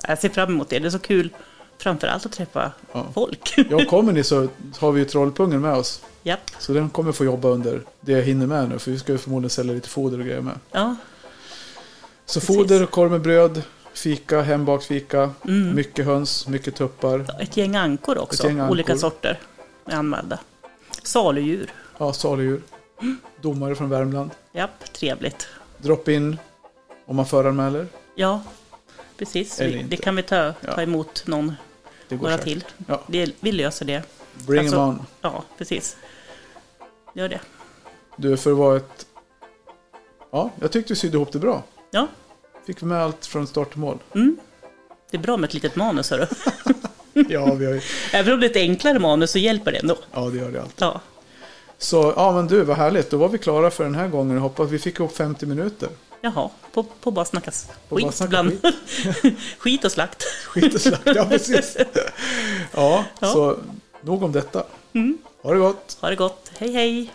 A: Jag ser fram emot det. Det är så kul framförallt att träffa
B: Ja.
A: folk.
B: Ja, kommer ni så har vi ju Trollpungen med oss.
A: Japp.
B: Så den kommer få jobba under det jag hinner med nu. För vi ska ju förmodligen sälja lite foder och grejer med.
A: Ja.
B: Så
A: Precis.
B: foder, korv med bröd, fika, hembakt fika.
A: Mm.
B: Mycket höns, mycket tuppar.
A: Ett gäng ankor också.
B: Gäng ankor.
A: Olika sorter är anmälda. Saludjur.
B: Ja, saludjur. Domare från Värmland.
A: Japp, trevligt.
B: Drop in om man föranmäler.
A: Ja, precis.
B: Eller inte.
A: det kan vi ta, ta emot någon,
B: Det går
A: några
B: säkert.
A: till.
B: Ja.
A: Det, vi löser det.
B: Bring
A: Alltså-
B: them on.
A: Ja, precis. Gör det.
B: Du, för att vara ett... Ja, jag tyckte du sydde ihop det bra.
A: Ja.
B: Fick med allt från start till mål.
A: Mm. Det är bra med ett litet manus, hörru.
B: Ja, vi har ju...
A: Även om det är ett enklare manus så hjälper det ändå.
B: ja det gör det allt.
A: Ja,
B: Så ja men du, vad härligt. Då var vi klara för den här gången. Hoppas vi fick ihop 50 minuter.
A: Jaha, på, på bara snackas
B: På bara
A: skit
B: snacka
A: ibland. skit och slakt.
B: Skit och slakt, ja precis. Ja,
A: Ja.
B: så nog om detta.
A: Mm.
B: Ha det gott.
A: Ha det gott. Hej hej!